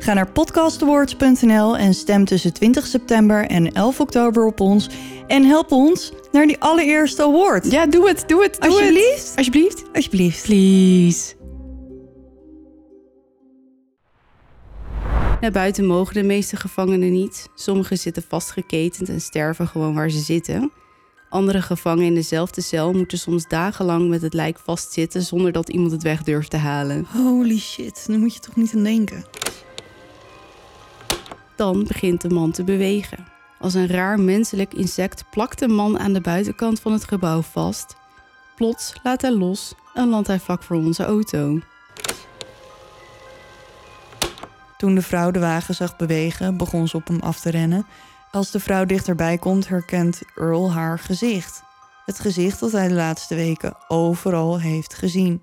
Ga naar podcastawards.nl en stem tussen 20 september en 11 oktober op ons. En help ons naar die allereerste award. Ja, doe het, doe het, doe Alsjeblieft. het. Alsjeblieft. Alsjeblieft. Please. Naar buiten mogen de meeste gevangenen niet. Sommigen zitten vastgeketend en sterven gewoon waar ze zitten. Andere gevangenen in dezelfde cel moeten soms dagenlang met het lijk vastzitten zonder dat iemand het weg durft te halen. Holy shit, daar moet je toch niet aan denken. Dan begint de man te bewegen. Als een raar menselijk insect plakt de man aan de buitenkant van het gebouw vast. Plots laat hij los en landt hij vlak voor onze auto. Toen de vrouw de wagen zag bewegen, begon ze op hem af te rennen. Als de vrouw dichterbij komt, herkent Earl haar gezicht. Het gezicht dat hij de laatste weken overal heeft gezien.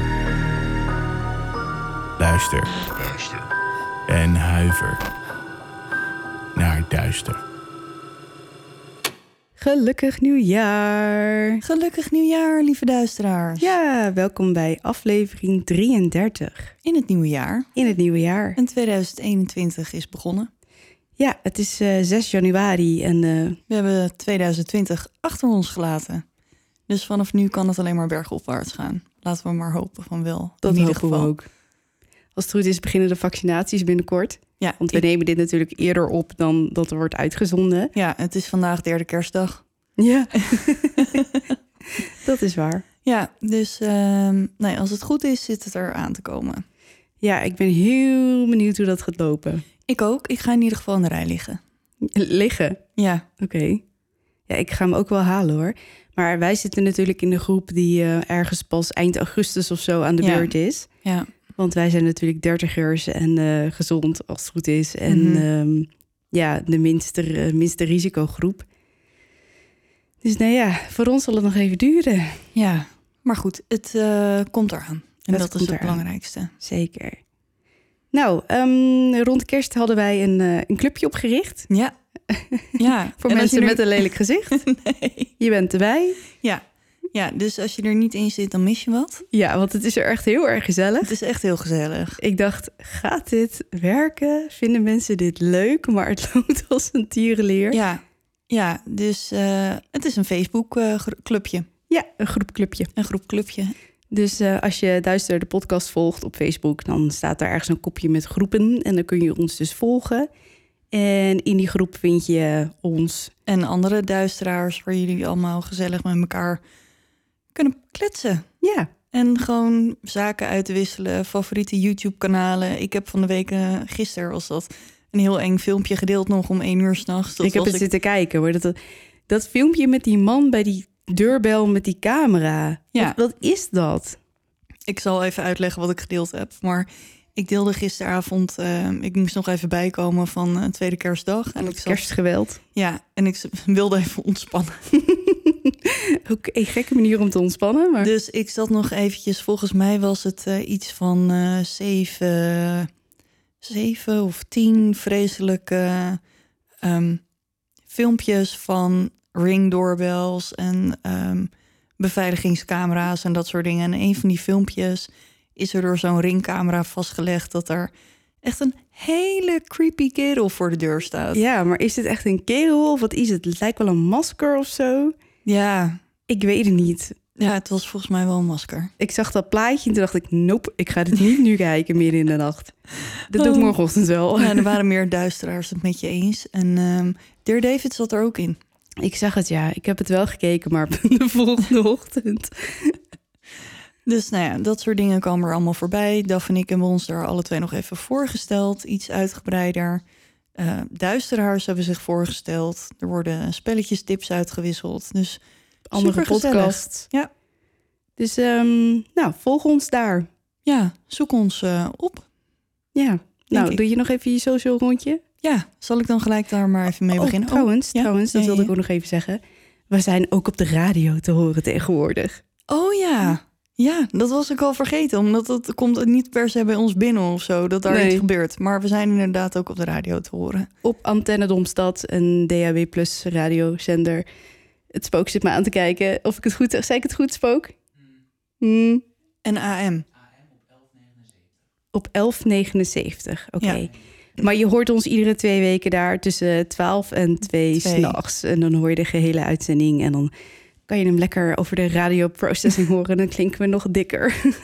Luister. En huiver naar duister. Gelukkig nieuwjaar! Gelukkig nieuwjaar, lieve duisteraars. Ja, welkom bij aflevering 33 In het nieuwe jaar. in het nieuwe jaar. En 2021 is begonnen. Ja, het is eh, 6 januari en eh, We hebben 2020 achter ons gelaten. Dus vanaf nu kan het alleen maar bergopwaarts gaan. Laten we maar hopen van wel. dat in ieder hopen we geval. ook. Als het goed is beginnen de vaccinaties binnenkort. Ja, Want we ik- nemen dit natuurlijk eerder op dan dat er wordt uitgezonden. ja, het is vandaag derde kerstdag. Ja, dat is waar. Ja, dus ehm, nee, als het goed is, zit het er aan te komen. Ja, ik ben heel benieuwd hoe dat gaat lopen. Ik ook. Ik ga in ieder geval in de rij liggen. Liggen, Ja, oké. Ja, ik ga hem ook wel halen hoor. Maar wij zitten natuurlijk in de groep die eh, ergens pas eind augustus of zo aan de Ja. beurt is. ja. Want wij zijn natuurlijk dertigers en eh, gezond als het goed is. En Mhm. ehm, ja, de minste, eh, minste risicogroep. Dus nou ja, voor ons zal het nog even duren. ja. Maar goed, het eh, komt eraan. En dat is het eraan. belangrijkste. Zeker. Nou, ehm, rond kerst hadden wij een, een clubje opgericht. Ja. ja. Voor En mensen met een lelijk gezicht. nee. Je bent erbij. Ja. Ja, dus als je er niet in zit, dan mis je wat. Ja, want het is er echt heel erg gezellig. Het is echt heel gezellig. Ik dacht, gaat dit werken? Vinden mensen dit leuk? Maar het loopt als een tierenleer. Ja, ja dus eh, het is een Facebook-clubje. Ja, een groepclubje. een groep clubje. Dus eh, als je Duister de podcast volgt op Facebook, dan staat daar ergens een kopje met groepen. En dan kun je ons dus volgen. En in die groep vind je ons. En andere duisteraars waar jullie allemaal gezellig met elkaar kunnen kletsen. Ja, En gewoon zaken uitwisselen, favoriete YouTube-kanalen. Ik heb van de week, eh, gisteren was dat, een heel eng filmpje gedeeld nog om één uur s'nachts. ik heb het zitten kijken hoor. Dat, dat filmpje met die man bij die deurbel met die camera. Ja. Wat, wat is dat? Ik zal even uitleggen wat ik gedeeld heb. Maar ik deelde gisteravond, eh, ik moest nog even bijkomen van eh, tweede kerstdag. En ik zat, Kerstgeweld. Ja, en ik wilde even ontspannen. Ook een gekke manier om te ontspannen. Maar... Dus ik zat nog eventjes, volgens mij was het eh, iets van eh, zeven, zeven of tien vreselijke ehm, filmpjes van ringdoorbels en ehm, beveiligingscamera's en dat soort dingen. En een van die filmpjes is er door zo'n ringcamera vastgelegd dat er echt een hele creepy kerel voor de deur staat. Ja, maar is dit echt een kerel of wat is het? Het lijkt wel een masker of zo. Ja, Ik weet het niet. Ja, het was volgens mij wel een masker. Ik zag dat plaatje en toen dacht ik, nope, ik ga dit niet nu kijken midden in de nacht. Dat doe ik Oh. morgenochtend wel. Ja, er waren meer duisteraars het met je eens. En ehm Dear David zat er ook in. Ik zag het, ja. Ik heb het wel gekeken, maar de volgende ochtend. Dus nou ja, dat soort dingen kwamen er allemaal voorbij. Daf en ik hebben ons daar alle twee nog even voorgesteld. Iets uitgebreider. Eh duisteraars hebben zich voorgesteld. Er worden spelletjes, tips uitgewisseld. Dus Andere podcast. Ja. Dus, ehm, nou, volg ons daar. ja, zoek ons eh, op. Ja. Nou, ik. doe je nog even je social rondje? Ja, zal ik dan gelijk daar maar even mee Oh, beginnen? trouwens, ja? trouwens, dat wilde ik ook nog even zeggen. We zijn ook op de radio te horen tegenwoordig. Oh ja. Ja, dat was ik al vergeten. Omdat het komt niet per se bij ons binnen of zo. Dat daar Nee. iets gebeurt. Maar we zijn inderdaad ook op de radio te horen. Op Antenne Domstad, een DAB Plus radiozender. Het spook zit me aan te kijken. Of ik het goed zeg. Zei ik het goed, spook? Hmm, En AM. op 1179, oké. Ja. Maar je hoort ons iedere twee weken daar tussen 12 en 2 Twee. s'nachts. En dan hoor je de gehele uitzending. En dan kan je hem lekker over de radio processing horen. Dan klinken we nog dikker.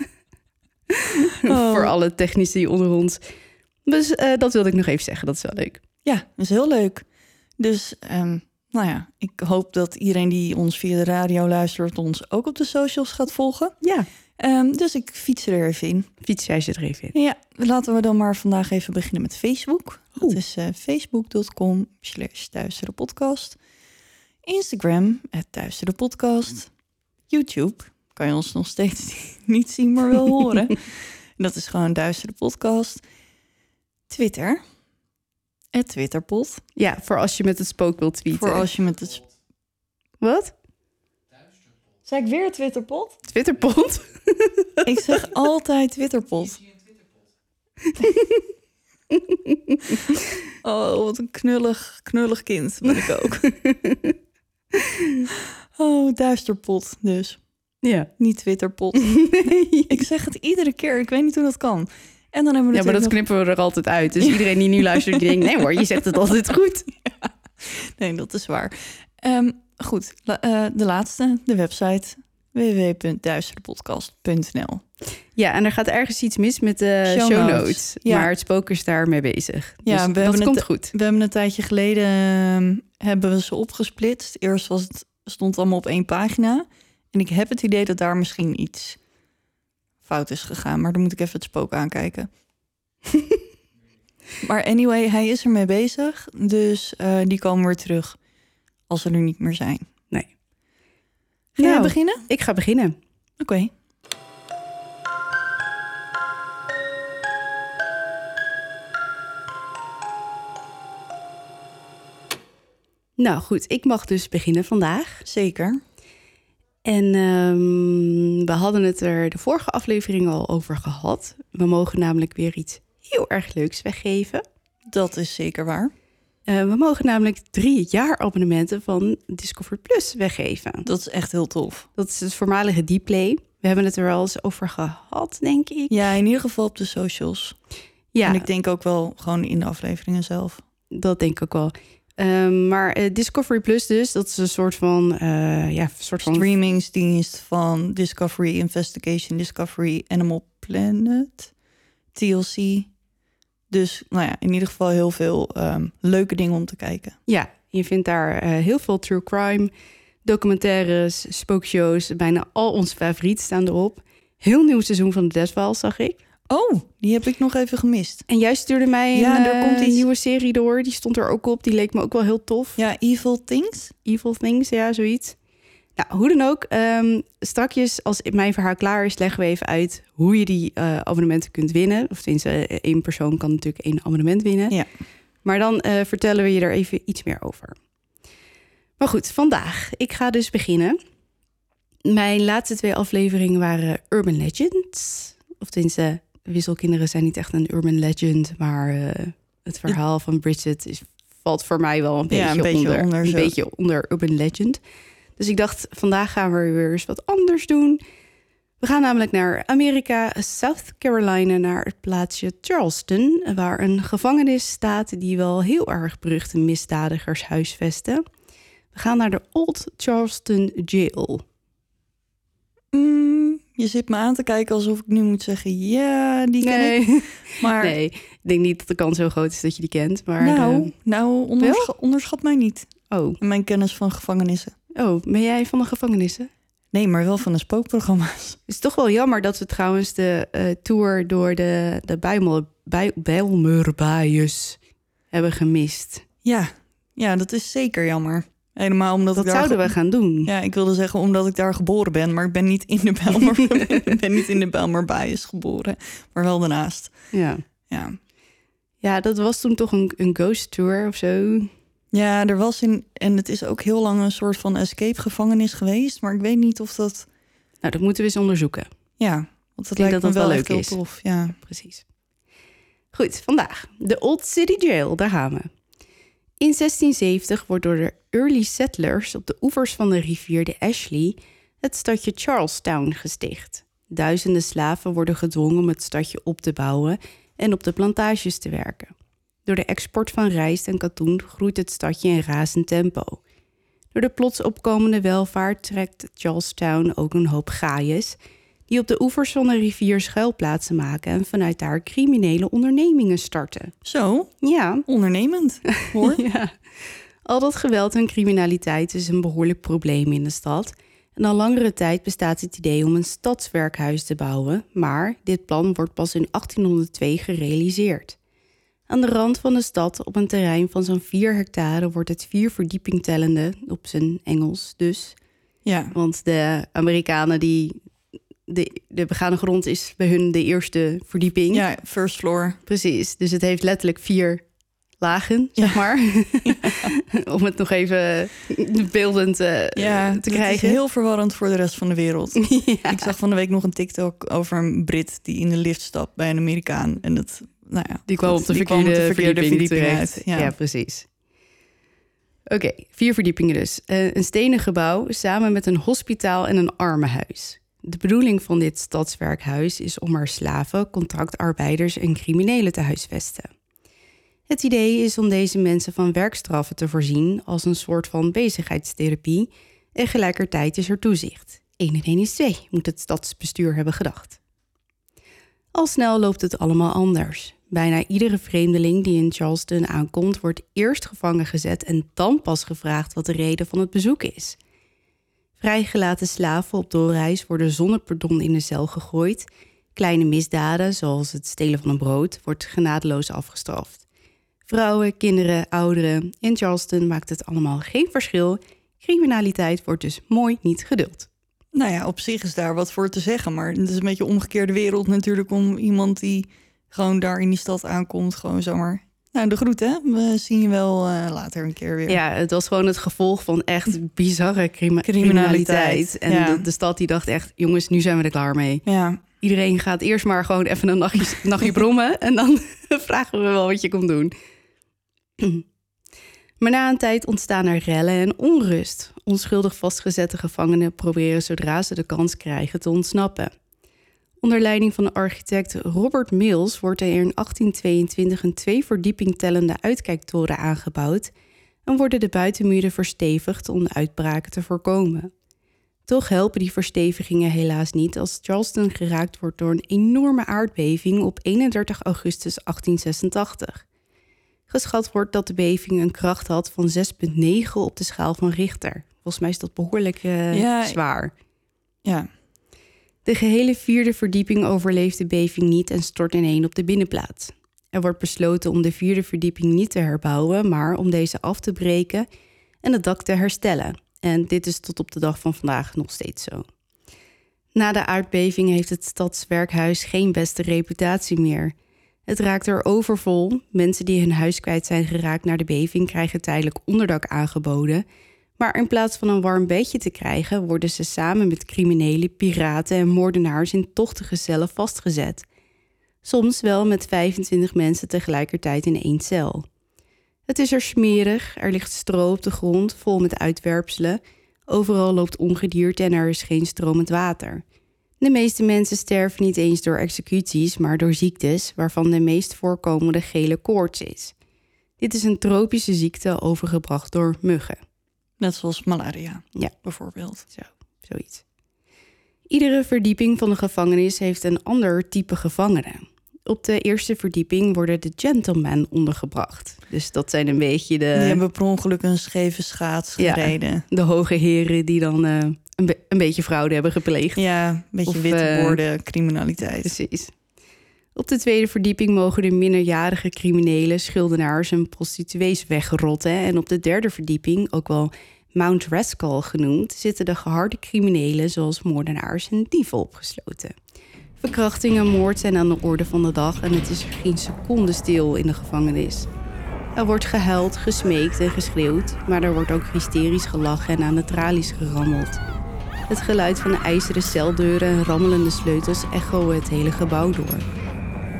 Oh. Voor alle technici onder ons. Dus eh, dat wilde ik nog even zeggen. Dat is wel leuk. Ja, dat is heel leuk. Dus, ehm, nou ja, ik hoop dat iedereen die ons via de radio luistert... ons ook op de socials gaat volgen. Ja, Ehm, dus ik fiets er even in. fiets jij ze er even in. Ja, laten we dan maar vandaag even beginnen met Facebook. Dat Oeh. is eh, facebook.com slash duisterepodcast. Instagram, het duisterepodcast. YouTube, kan je ons nog steeds niet zien, maar wel horen. Dat is gewoon Duistere Podcast. Twitter, het Twitterpot. Ja, voor als je met het spook wilt tweeten. Voor als je met het... Wat? Zeg ik weer Twitterpot? Twitterpot? Ik zeg altijd Twitterpot. Oh, wat een knullig, knullig kind ben ik ook. Oh, duisterpot dus. Ja. Niet Twitterpot. Ik zeg het iedere keer. Ik weet niet hoe dat kan. En dan hebben we Ja, maar dat knippen we er altijd uit. Dus iedereen die nu luistert, die denkt... nee hoor, je zegt het altijd goed. Nee, dat is waar. Ehm, goed, la- eh, de laatste, de website www.duisterpodcast.nl Ja, en er gaat ergens iets mis met de show, Show notes. notes. Ja. Maar het spook is daarmee bezig. Ja, dus we dat komt het- goed. We hebben een tijdje geleden ehm, hebben we ze opgesplitst. Eerst was het, stond het allemaal op één pagina. En ik heb het idee dat daar misschien iets fout is gegaan. Maar dan moet ik even het spook aankijken. maar anyway, hij is ermee bezig. Dus eh, die komen weer terug als ze er niet meer zijn. Nee. Ga Nou. beginnen? Ik ga beginnen. Oké. Nou goed, ik mag dus beginnen vandaag. Zeker. En ehm, we hadden het er de vorige aflevering al over gehad. We mogen namelijk weer iets heel erg leuks weggeven. Dat is zeker waar. Eh, we mogen namelijk drie jaar abonnementen van Discover Plus weggeven. Dat is echt heel tof. Dat is het voormalige Dplay. We hebben het er wel eens over gehad, denk ik. Ja, in ieder geval op de socials. Ja, En ik denk ook wel gewoon in de afleveringen zelf. dat denk ik ook wel. Ehm, maar eh, Discovery Plus dus, dat is een soort van... eh, ja, soort van... streamingsdienst van Discovery Investigation, Discovery Animal Planet, TLC. Dus nou ja, in ieder geval heel veel ehm, leuke dingen om te kijken. Ja, je vindt daar eh, heel veel true crime, documentaires, spookshows. Bijna al onze favorieten staan erop. Heel nieuw seizoen van de Death Files, zag ik. Oh, die heb ik nog even gemist. En jij stuurde mij een, Ja, er eh, komt iets- nieuwe serie door. Die stond er ook op. Die leek me ook wel heel tof. Ja, Evil Things. Evil Things, ja, zoiets. Nou, hoe dan ook. ehm strakjes, als mijn verhaal klaar is, leggen we even uit hoe je die eh, abonnementen kunt winnen. Of tenminste, eh, één persoon kan natuurlijk één abonnement winnen. Ja. Maar dan vertellen we je er even iets meer over. Maar goed, vandaag. Ik ga dus beginnen. Mijn laatste twee afleveringen waren Urban Legends. Of tenminste, Wisselkinderen zijn niet echt een urban legend. Maar eh, het verhaal van Bridget is, valt voor mij wel een beetje, Ja, een beetje onder, onder een zo. beetje onder urban legend. Dus ik dacht, vandaag gaan we weer eens wat anders doen. We gaan namelijk naar Amerika, South Carolina, naar het plaatsje Charleston, waar een gevangenis staat die wel heel erg beruchte misdadigers huisvesten. We gaan naar de Old Charleston Jail. Je zit me aan te kijken alsof ik nu moet zeggen... ja, die ken Nee. ik. Maar nee, ik denk niet dat de kans zo groot is dat je die kent. Maar, nou, eh, nou onderscha- onderschat mij niet. oh, Mijn kennis van gevangenissen. oh, ben jij van de gevangenissen? Nee, maar wel van de spookprogramma's. Het is toch wel jammer dat we trouwens de eh, tour door de, de Bijmel, bij, Bijlmerbaaiers hebben gemist. Ja, ja, dat is zeker jammer. Helemaal omdat Dat ik daar... zouden we gaan doen. Ja, ik wilde zeggen omdat ik daar geboren ben, maar ik ben niet in de Bijlmer, ik ben niet in de Bijlmerbaaiers geboren, maar wel daarnaast. Ja. Ja. ja, dat was toen toch een, een ghost tour of zo. ja, er was in en het is ook heel lang een soort van escape gevangenis geweest, maar ik weet niet of dat, Nou, dat moeten we eens onderzoeken. ja, want dat lijkt dat me dat wel leuk is. tof. Ja. Precies. Goed, vandaag. De Old City Jail, daar gaan we. In 1670 wordt door de early settlers op de oevers van de rivier de Ashley het stadje Charlestown gesticht. Duizenden slaven worden gedwongen om het stadje op te bouwen en op de plantages te werken. Door de export van rijst en katoen groeit het stadje in razend tempo. Door de plots opkomende welvaart trekt Charlestown ook een hoop gaaiers die op de oevers van de rivier schuilplaatsen maken en vanuit daar criminele ondernemingen starten. Zo, Ja, ondernemend, hoor. ja. Al dat geweld en criminaliteit is een behoorlijk probleem in de stad. En al langere tijd bestaat het idee om een stadswerkhuis te bouwen, maar dit plan wordt pas in 1802 gerealiseerd. Aan de rand van de stad, op een terrein van zo'n 4 hectare, wordt het vier verdieping tellende, op zijn Engels dus. Ja, Want de Amerikanen die. De, de begane grond is bij hun de eerste verdieping. ja, first floor. Precies. Dus het heeft letterlijk vier lagen, zeg maar. Om het nog even beeldend eh, Ja, te krijgen. is heel verwarrend voor de rest van de wereld. Ik zag van de week nog een TikTok over een Brit die in de lift stapt bij een Amerikaan. En dat, nou ja, Die kwam op de verkeerde, kwam op de verkeerde verdieping, uit. Ja, Ja. precies. Oké, vier verdiepingen dus. Eh, een stenen gebouw samen met een hospitaal en een armenhuis. De bedoeling van dit stadswerkhuis is om er slaven, contractarbeiders en criminelen te huisvesten. Het idee is om deze mensen van werkstraffen te voorzien als een soort van bezigheidstherapie en tegelijkertijd is er toezicht. 1 en 1 is 2, moet het stadsbestuur hebben gedacht. Al snel loopt het allemaal anders. Bijna iedere vreemdeling die in Charleston aankomt, wordt eerst gevangen gezet en dan pas gevraagd wat de reden van het bezoek is. Vrijgelaten slaven op doorreis worden zonder pardon in de cel gegooid. Kleine misdaden, zoals het stelen van een brood, wordt genadeloos afgestraft. Vrouwen, kinderen, ouderen. In Charleston maakt het allemaal geen verschil. Criminaliteit wordt dus mooi niet geduld. Nou ja, op zich is daar wat voor te zeggen. Maar het is een beetje omgekeerde wereld natuurlijk om iemand die gewoon daar in die stad aankomt, gewoon zomaar. Nou, de groet hè. We zien je wel eh, later een keer weer. Ja, het was gewoon het gevolg van echt bizarre crima- Criminaliteit, criminaliteit. En ja. de, de stad die dacht echt, jongens, nu zijn we er klaar mee. ja. Iedereen gaat eerst maar gewoon even een nachtje, nachtje brommen... en dan vragen we wel wat je komt doen. Maar na een tijd ontstaan er rellen en onrust. Onschuldig vastgezette gevangenen proberen zodra ze de kans krijgen te ontsnappen. Onder leiding van de architect Robert Mills wordt er in 1822 een twee verdieping tellende uitkijktoren aangebouwd en worden de buitenmuren verstevigd om de uitbraken te voorkomen. Toch helpen die verstevigingen helaas niet als Charleston geraakt wordt door een enorme aardbeving op 31 augustus 1886. Geschat wordt dat de beving een kracht had van 6,9 op de schaal van Richter. Volgens mij is dat behoorlijk eh, Ja, zwaar. ja. De gehele vierde verdieping overleeft de beving niet en stort ineen op de binnenplaats. Er wordt besloten om de vierde verdieping niet te herbouwen, maar om deze af te breken en het dak te herstellen. En dit is tot op de dag van vandaag nog steeds zo. Na de aardbeving heeft het stadswerkhuis geen beste reputatie meer. Het raakt er overvol. Mensen die hun huis kwijt zijn geraakt naar de beving krijgen tijdelijk onderdak aangeboden. Maar in plaats van een warm bedje te krijgen, worden ze samen met criminelen, piraten en moordenaars in tochtige cellen vastgezet. Soms wel met 25 mensen tegelijkertijd in één cel. Het is er smerig, er ligt stro op de grond vol met uitwerpselen. Overal loopt ongedierte en er is geen stromend water. De meeste mensen sterven niet eens door executies, maar door ziektes, waarvan de meest voorkomende gele koorts is. Dit is een tropische ziekte overgebracht door muggen. Net zoals malaria, Ja. bijvoorbeeld. Zo, zoiets. Iedere verdieping van de gevangenis heeft een ander type gevangenen. Op de eerste verdieping worden de gentlemen ondergebracht. Dus dat zijn een beetje de, Die hebben per ongeluk een scheve schaats Ja. gereden. de hoge heren die dan eh, een, be- een beetje fraude hebben gepleegd. Ja, een beetje Of, witte eh, borden, criminaliteit. Precies. Op de tweede verdieping mogen de minderjarige criminelen, schuldenaars en prostituees wegrotten. En op de derde verdieping, ook wel Mount Rascal genoemd, zitten de geharde criminelen zoals moordenaars en dieven opgesloten. Verkrachting en moord zijn aan de orde van de dag en het is geen seconde stil in de gevangenis. Er wordt gehuild, gesmeekt en geschreeuwd, maar er wordt ook hysterisch gelachen en aan de tralies gerammeld. Het geluid van de ijzeren celdeuren en rammelende sleutels echoen het hele gebouw door.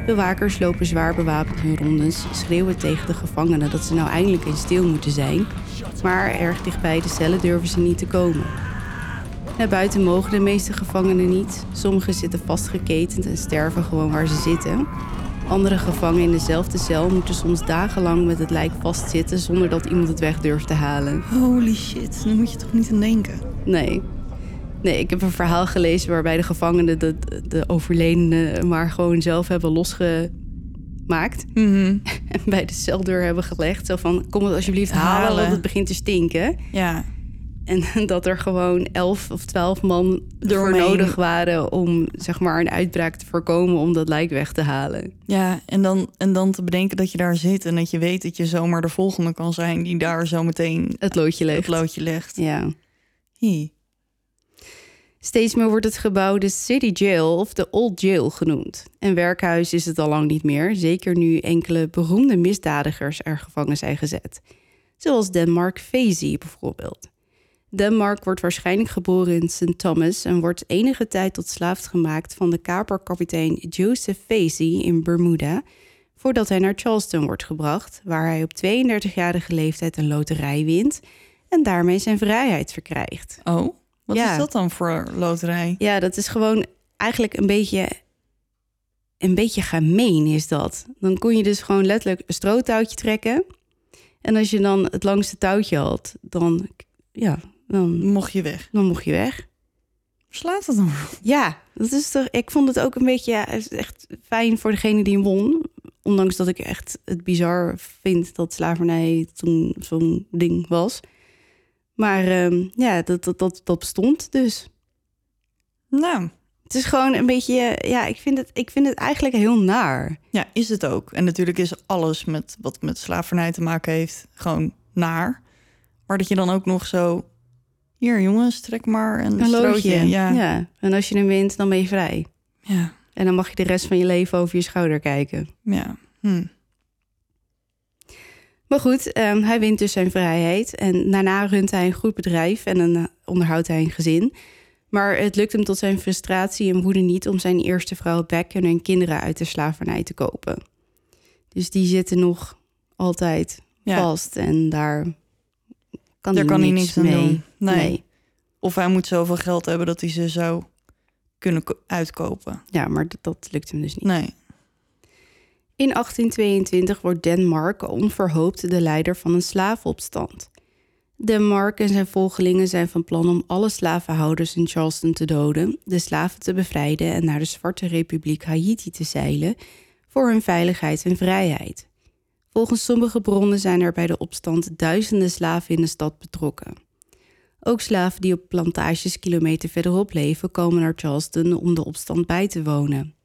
Bewakers lopen zwaar bewapend hun rondes, schreeuwen tegen de gevangenen dat ze nou eindelijk eens stil moeten zijn, maar erg dichtbij de cellen durven ze niet te komen. Naar buiten mogen de meeste gevangenen niet. Sommigen zitten vastgeketend en sterven gewoon waar ze zitten. Andere gevangenen in dezelfde cel moeten soms dagenlang met het lijk vastzitten zonder dat iemand het weg durft te halen. Holy shit, daar moet je toch niet aan denken. Nee. Nee, ik heb een verhaal gelezen waarbij de gevangenen de, de overledene maar gewoon zelf hebben losgemaakt. Mhm. En bij de celdeur hebben gelegd. Zo van, kom het alsjeblieft halen, Halen. want het begint te stinken. Ja, En dat er gewoon elf of twaalf man voor Eromheen. nodig waren... om zeg maar een uitbraak te voorkomen om dat lijk weg te halen. ja en, dan, en dan te bedenken dat je daar zit... en dat je weet dat je zomaar de volgende kan zijn... die daar zo meteen Het loodje het legt. loodje legt. Ja. Hi. Steeds meer wordt het gebouw de City Jail of de Old Jail genoemd. Een werkhuis is het al lang niet meer, zeker nu enkele beroemde misdadigers er gevangen zijn gezet. Zoals Denmark Vesey bijvoorbeeld. Denmark wordt waarschijnlijk geboren in St. Thomas en wordt enige tijd tot slaaf gemaakt van de kaperkapitein Joseph Vesey in Bermuda, voordat hij naar Charleston wordt gebracht, waar hij op 32-jarige leeftijd een loterij wint en daarmee zijn vrijheid verkrijgt. Oh, wat Ja. is dat dan voor loterij? Ja, dat is gewoon eigenlijk een beetje, een beetje gemeen is dat. Dan kon je dus gewoon letterlijk een stroottouwtje trekken. En als je dan het langste touwtje had, dan, ja, dan, Mocht je weg. dan mocht je weg. Slaat het dan? Ja, dat is toch. Ik vond het ook een beetje ja, echt fijn voor degene die won. Ondanks dat ik echt het bizar vind dat slavernij toen zo'n ding was. Maar ehm, ja, dat, dat, dat, dat bestond dus. Nou, Het is gewoon een beetje, ja, ik vind het, ik vind het eigenlijk heel naar. ja, is het ook. En natuurlijk is alles met wat met slavernij te maken heeft gewoon naar. Maar dat je dan ook nog zo... Hier jongens, trek maar een, Een strootje. loodje. Ja. ja. En als je hem wint, dan ben je vrij. Ja. En dan mag je de rest van je leven over je schouder kijken. ja. Hm. Maar goed, ehm, hij wint dus zijn vrijheid. En daarna runt hij een goed bedrijf en dan eh, onderhoudt hij een gezin. Maar het lukt hem tot zijn frustratie en woede niet om zijn eerste vrouw Beck en hun kinderen uit de slavernij te kopen. Dus die zitten nog altijd Ja. vast en daar kan, Daar hij, kan hij niks niks aan mee. doen. Nee. nee. Of hij moet zoveel geld hebben dat hij ze zou kunnen ko- uitkopen. Ja, maar dat, dat lukt hem dus niet. Nee. In 1822 wordt Denmark onverhoopt de leider van een slavenopstand. Denmark en zijn volgelingen zijn van plan om alle slavenhouders in Charleston te doden, de slaven te bevrijden en naar de Zwarte Republiek Haiti te zeilen voor hun veiligheid en vrijheid. Volgens sommige bronnen zijn er bij de opstand duizenden slaven in de stad betrokken. Ook slaven die op plantages kilometer verderop leven komen naar Charleston om de opstand bij te wonen.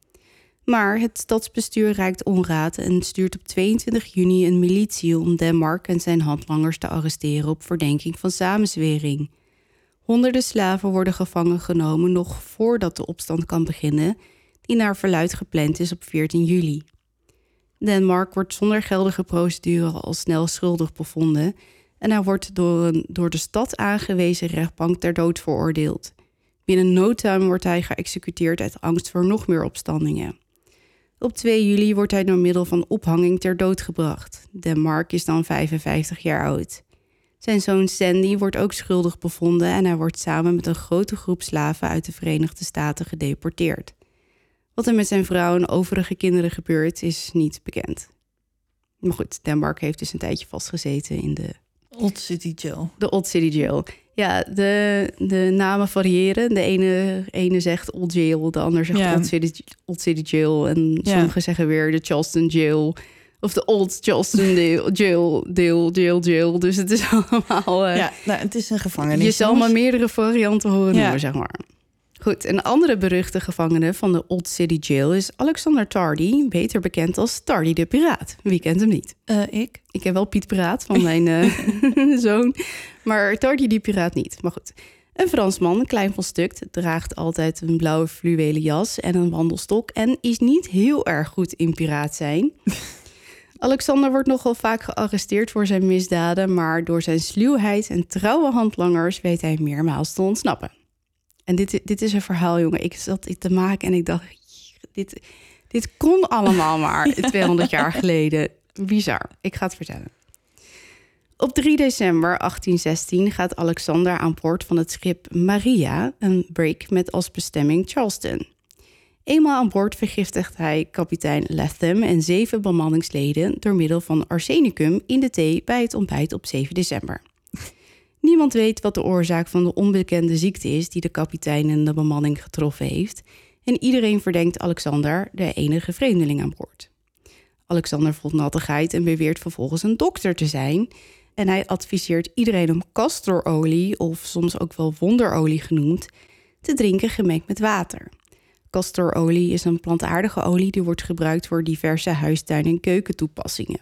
Maar het stadsbestuur reikt onraad en stuurt op 22 juni een militie om Denmark en zijn handlangers te arresteren op verdenking van samenzwering. Honderden slaven worden gevangen genomen nog voordat de opstand kan beginnen, die naar verluid gepland is op 14 juli. Denmark wordt zonder geldige procedure al snel schuldig bevonden en hij wordt door een door de stad aangewezen rechtbank ter dood veroordeeld. Binnen no time wordt hij geëxecuteerd uit angst voor nog meer opstandingen. Op 2 juli wordt hij door middel van ophanging ter dood gebracht. Denmark is dan 55 jaar oud. Zijn zoon Sandy wordt ook schuldig bevonden en hij wordt samen met een grote groep slaven uit de Verenigde Staten gedeporteerd. Wat er met zijn vrouw en overige kinderen gebeurt, is niet bekend. Maar goed, Denmark heeft dus een tijdje vastgezeten in de Old City Jail. De Old City Jail. Ja, de, de namen variëren. De ene, ene zegt Old Jail, de ander zegt Ja. Old, City, Old City Jail. En Ja. sommigen zeggen weer de Charleston Jail. Of de Old Charleston Jail, Jail, Jail, Jail, Jail. Dus het is allemaal... eh, ja, nou, het is een gevangenis. je zal maar meerdere varianten horen Ja. zeg maar. Goed, een andere beruchte gevangene van de Old City Jail is Alexander Tardy, beter bekend als Tardy de Piraat. Wie kent hem niet? Eh, ik? Ik ken wel Piet Piraat van mijn eh, zoon, maar Tardy die Piraat niet. Maar goed, een Fransman, klein van stuk, draagt altijd een blauwe fluwelen jas en een wandelstok en is niet heel erg goed in piraat zijn. Alexander wordt nogal vaak gearresteerd voor zijn misdaden, maar door zijn sluwheid en trouwe handlangers weet hij meermaals te ontsnappen. En dit, dit is een verhaal, jongen. Ik zat dit te maken en ik dacht, dit, dit kon allemaal maar 200 jaar geleden. Bizar. Ik ga het vertellen. Op 3 december 1816 gaat Alexander aan boord van het schip Maria, een break met als bestemming Charleston. Eenmaal aan boord vergiftigt hij kapitein Latham en zeven bemanningsleden door middel van arsenicum in de thee bij het ontbijt op 7 december. Niemand weet wat de oorzaak van de onbekende ziekte is die de kapitein en de bemanning getroffen heeft. En iedereen verdenkt Alexander, de enige vreemdeling aan boord. Alexander voelt nattigheid en beweert vervolgens een dokter te zijn. En hij adviseert iedereen om castorolie, of soms ook wel wonderolie genoemd, te drinken gemengd met water. Castorolie is een plantaardige olie die wordt gebruikt voor diverse huistuin- en keukentoepassingen.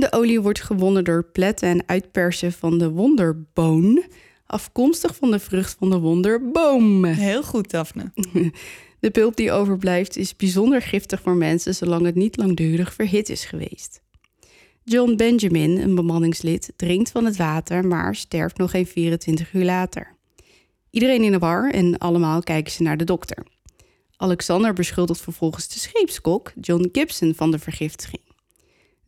De olie wordt gewonnen door pletten en uitpersen van de wonderboon, afkomstig van de vrucht van de wonderboom. Heel goed, Daphne. De pulp die overblijft is bijzonder giftig voor mensen zolang het niet langdurig verhit is geweest. John Benjamin, een bemanningslid, drinkt van het water, maar sterft nog geen 24 uur later. Iedereen in de war en allemaal kijken ze naar de dokter. Alexander beschuldigt vervolgens de scheepskok, John Gibson, van de vergiftiging.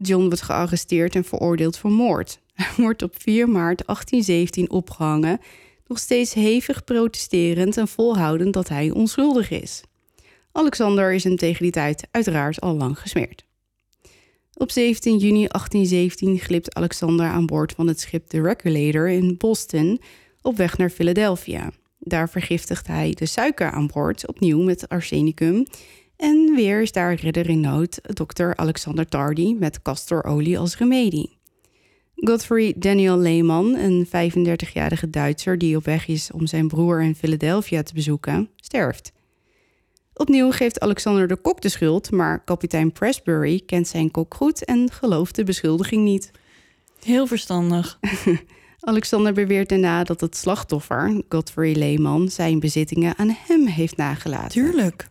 John wordt gearresteerd en veroordeeld voor moord. Hij wordt op 4 maart 1817 opgehangen, nog steeds hevig protesterend en volhoudend dat hij onschuldig is. Alexander is hem tegen die tijd uiteraard al lang gesmeerd. Op 17 juni 1817 glipt Alexander aan boord van het schip The Regulator in Boston op weg naar Philadelphia. Daar vergiftigt hij de suiker aan boord, opnieuw met arsenicum. En weer is daar redder in nood, dokter Alexander Tardy met castorolie als remedie. Godfrey Daniel Lehman, een 35-jarige Duitser die op weg is om zijn broer in Philadelphia te bezoeken, sterft. Opnieuw geeft Alexander de kok de schuld, maar kapitein Presbury kent zijn kok goed en gelooft de beschuldiging niet. Heel verstandig. Alexander beweert daarna dat het slachtoffer, Godfrey Lehman, zijn bezittingen aan hem heeft nagelaten. Tuurlijk.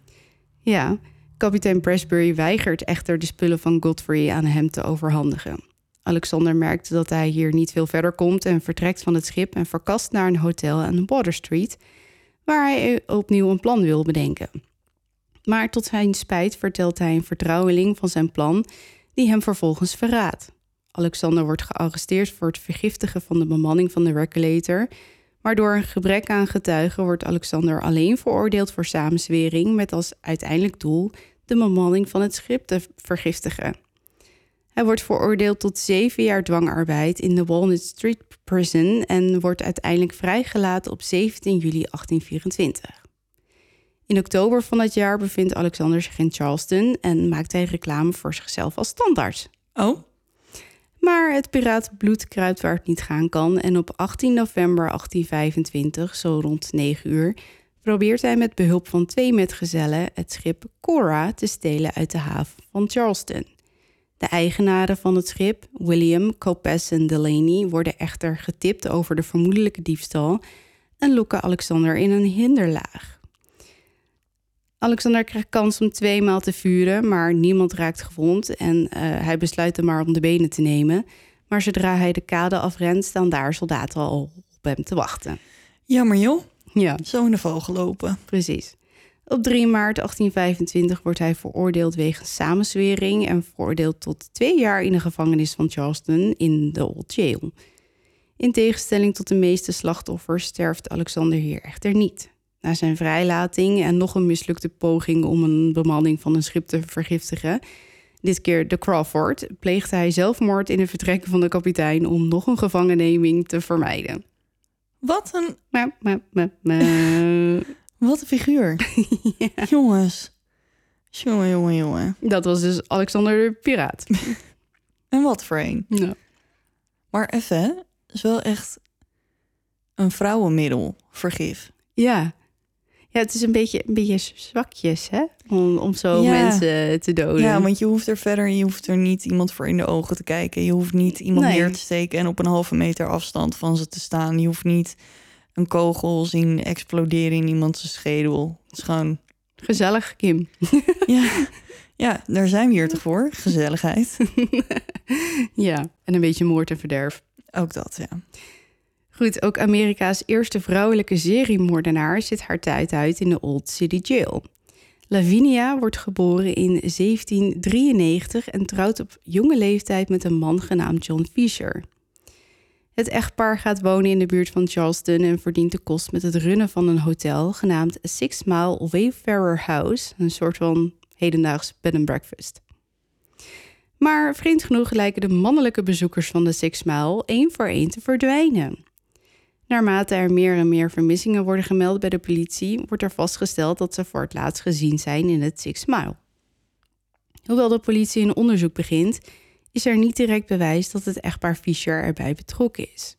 Ja, kapitein Presbury weigert echter de spullen van Godfrey aan hem te overhandigen. Alexander merkt dat hij hier niet veel verder komt en vertrekt van het schip en verkast naar een hotel aan Water Street, waar hij opnieuw een plan wil bedenken. Maar tot zijn spijt vertelt hij een vertrouweling van zijn plan, die hem vervolgens verraadt. Alexander wordt gearresteerd voor het vergiftigen van de bemanning van de Regulator, maar door een gebrek aan getuigen wordt Alexander alleen veroordeeld voor samenzwering met als uiteindelijk doel de bemanning van het schip te vergiftigen. Hij wordt veroordeeld tot zeven jaar dwangarbeid in de Walnut Street Prison en wordt uiteindelijk vrijgelaten op 17 juli 1824. In oktober van dat jaar bevindt Alexander zich in Charleston en maakt hij reclame voor zichzelf als standaard. Oh, Maar het piratenbloed kruipt waar het niet gaan kan en op 18 november 1825, zo rond 9 uur, probeert hij met behulp van twee metgezellen het schip Cora te stelen uit de haven van Charleston. De eigenaren van het schip, William, Copes en Delaney, worden echter getipt over de vermoedelijke diefstal en lokken Alexander in een hinderlaag. Alexander krijgt kans om tweemaal te vuren, maar niemand raakt gewond en eh, hij besluit hem maar om de benen te nemen. Maar zodra hij de kade afrent, staan daar soldaten al op hem te wachten. jammer joh. Ja, Zo in de vogel lopen. precies. Op 3 maart 1825 wordt hij veroordeeld wegens samenzwering en veroordeeld tot twee jaar in de gevangenis van Charleston in de Old Jail. In tegenstelling tot de meeste slachtoffers sterft Alexander hier echter niet. Na zijn vrijlating en nog een mislukte poging om een bemanning van een schip te vergiftigen, Dit keer de Crawford pleegde hij zelfmoord in een vertrek van de kapitein om nog een gevangenneming te vermijden. Wat een, Ma, ma, ma, ma. wat een figuur. Jongens. Jongen, jongen, jongen. Dat was dus Alexander de Piraat. En wat voor een. Ja. Maar even, is wel echt een vrouwenmiddel, vergif. Ja. Ja, het is een beetje, een beetje zwakjes, hè? Om, om zo Ja. mensen te doden. Ja, want je hoeft er verder, je hoeft er niet iemand voor in de ogen te kijken. Je hoeft niet iemand Nee. neer te steken en op een halve meter afstand van ze te staan. Je hoeft niet een kogel zien exploderen in iemands schedel. Het is gewoon, Gezellig, Kim. ja, ja, daar zijn we hier toch voor. Gezelligheid. ja, en een beetje moord en verderf. Ook dat, ja. Goed, ook Amerika's eerste vrouwelijke seriemoordenaar zit haar tijd uit in de Old City Jail. Lavinia wordt geboren in 1793 en trouwt op jonge leeftijd met een man genaamd John Fisher. Het echtpaar gaat wonen in de buurt van Charleston en verdient de kost met het runnen van een hotel genaamd Six Mile Wayfarer House, een soort van hedendaags bed and breakfast. Maar vreemd genoeg lijken de mannelijke bezoekers van de Six Mile één voor één te verdwijnen. Naarmate er meer en meer vermissingen worden gemeld bij de politie, wordt er vastgesteld dat ze voor het laatst gezien zijn in het Six Mile. Hoewel de politie een onderzoek begint, is er niet direct bewijs dat het echtpaar Fischer erbij betrokken is.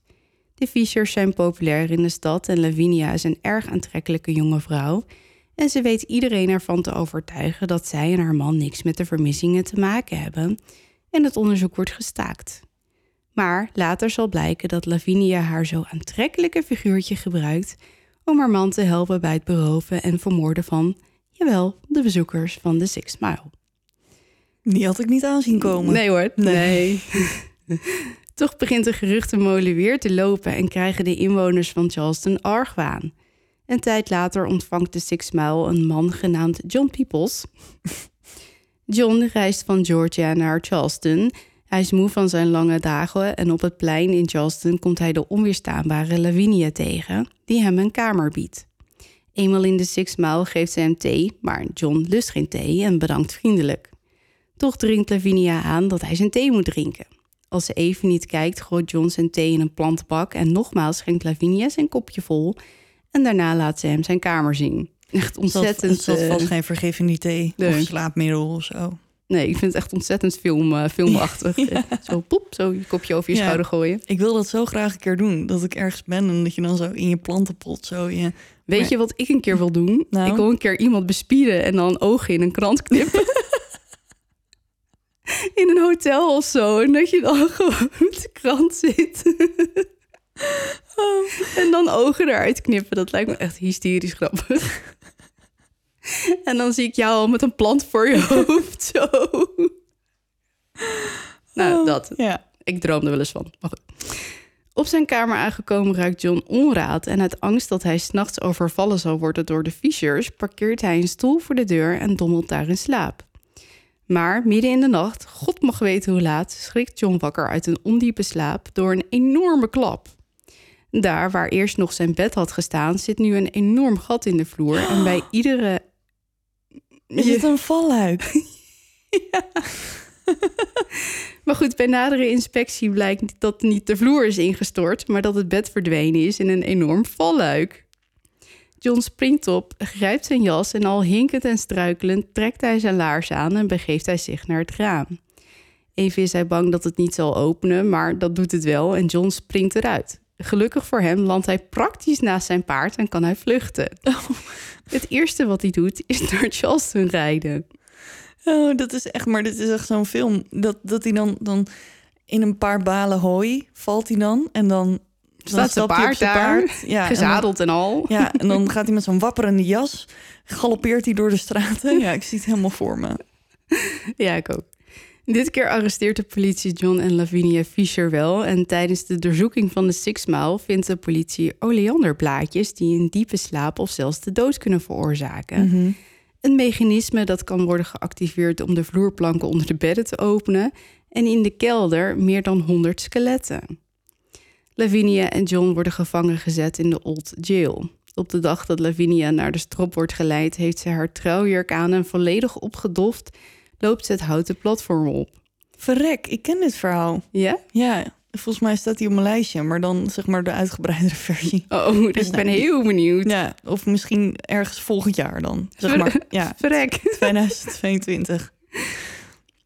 De Fischers zijn populair in de stad en Lavinia is een erg aantrekkelijke jonge vrouw. En ze weet iedereen ervan te overtuigen dat zij en haar man niks met de vermissingen te maken hebben. En het onderzoek wordt gestaakt. Maar later zal blijken dat Lavinia haar zo aantrekkelijke figuurtje gebruikt om haar man te helpen bij het beroven en vermoorden van, jawel, de bezoekers van de Six Mile. Die had ik niet aanzien komen. Nee hoor, nee. Toch begint de geruchtenmolen weer te lopen en krijgen de inwoners van Charleston argwaan. Een tijd later ontvangt de Six Mile een man genaamd John Peoples. John reist van Georgia naar Charleston. Hij is moe van zijn lange dagen en op het plein in Charleston komt hij de onweerstaanbare Lavinia tegen, die hem een kamer biedt. Eenmaal in de Six Mile geeft ze hem thee, maar John lust geen thee en bedankt vriendelijk. Toch dringt Lavinia aan dat hij zijn thee moet drinken. Als ze even niet kijkt, gooit John zijn thee in een plantenbak en nogmaals schenkt Lavinia zijn kopje vol. En daarna laat ze hem zijn kamer zien. Echt ontzettend. Er zat eh, vast geen vergif in die thee. nee. Of slaapmiddel of zo. Nee, ik vind het echt ontzettend film, eh, filmachtig. Zo poep, zo je kopje over je Ja. schouder gooien. Ik wil dat zo graag een keer doen. Dat ik ergens ben en dat je dan zo in je plantenpot zo je... Weet Maar- je wat ik een keer wil doen? Nou? Ik wil een keer iemand bespieden en dan ogen in een krant knippen. in een hotel of zo. En dat je dan gewoon met de krant zit. En dan ogen eruit knippen. Dat lijkt me echt hysterisch grappig. En dan zie ik jou al met een plant voor je hoofd. Zo. Nou, dat. Ja. Ik droomde wel eens van. Maar goed. Op zijn kamer aangekomen ruikt John onraad en uit angst dat hij s'nachts overvallen zal worden door de Fischers, parkeert hij een stoel voor de deur en dommelt daar in slaap. Maar midden in de nacht, God mag weten hoe laat, schrikt John wakker uit een ondiepe slaap door een enorme klap. Daar waar eerst nog zijn bed had gestaan, zit nu een enorm gat in de vloer en bij iedere Is het een valluik? Maar goed, bij nadere inspectie blijkt dat niet de vloer is ingestort, maar dat het bed verdwenen is in een enorm valluik. John springt op, grijpt zijn jas en al hinkend en struikelend trekt hij zijn laars aan en begeeft hij zich naar het raam. Even is hij bang dat het niet zal openen, maar dat doet het wel en John springt eruit. Gelukkig voor hem landt hij praktisch naast zijn paard en kan hij vluchten. Het eerste wat hij doet is naar Charleston rijden. Oh, dat is echt, maar dit is echt zo'n film. Dat, dat hij dan, dan in een paar balen hooi valt hij dan. En dan, Staat zijn paard daar, Ja, en dan- Gezadeld en al. ja, en dan gaat hij met zo'n wapperende jas. Galoppeert hij door de straten. Ja, ik zie het helemaal voor me. Ja, ik ook. Dit keer arresteert de politie John en Lavinia Fisher wel. En tijdens de doorzoeking van de Six Mile vindt de politie oleanderblaadjes die een diepe slaap of zelfs de dood kunnen veroorzaken. Mhm. Een mechanisme dat kan worden geactiveerd om de vloerplanken onder de bedden te openen. En in de kelder meer dan 100 skeletten. Lavinia en John worden gevangen gezet in de Old Jail. Op de dag dat Lavinia naar de strop wordt geleid, heeft ze haar trouwjurk aan en volledig opgedoft loopt het houten platform op. Verrek, ik ken dit verhaal. Ja? Ja, volgens mij staat hij op mijn lijstje, maar dan zeg maar de uitgebreidere versie. Oh, dus ik ben nou, heel benieuwd. Ja, of misschien ergens volgend jaar dan. Zeg maar, ja, Verrek. 2022.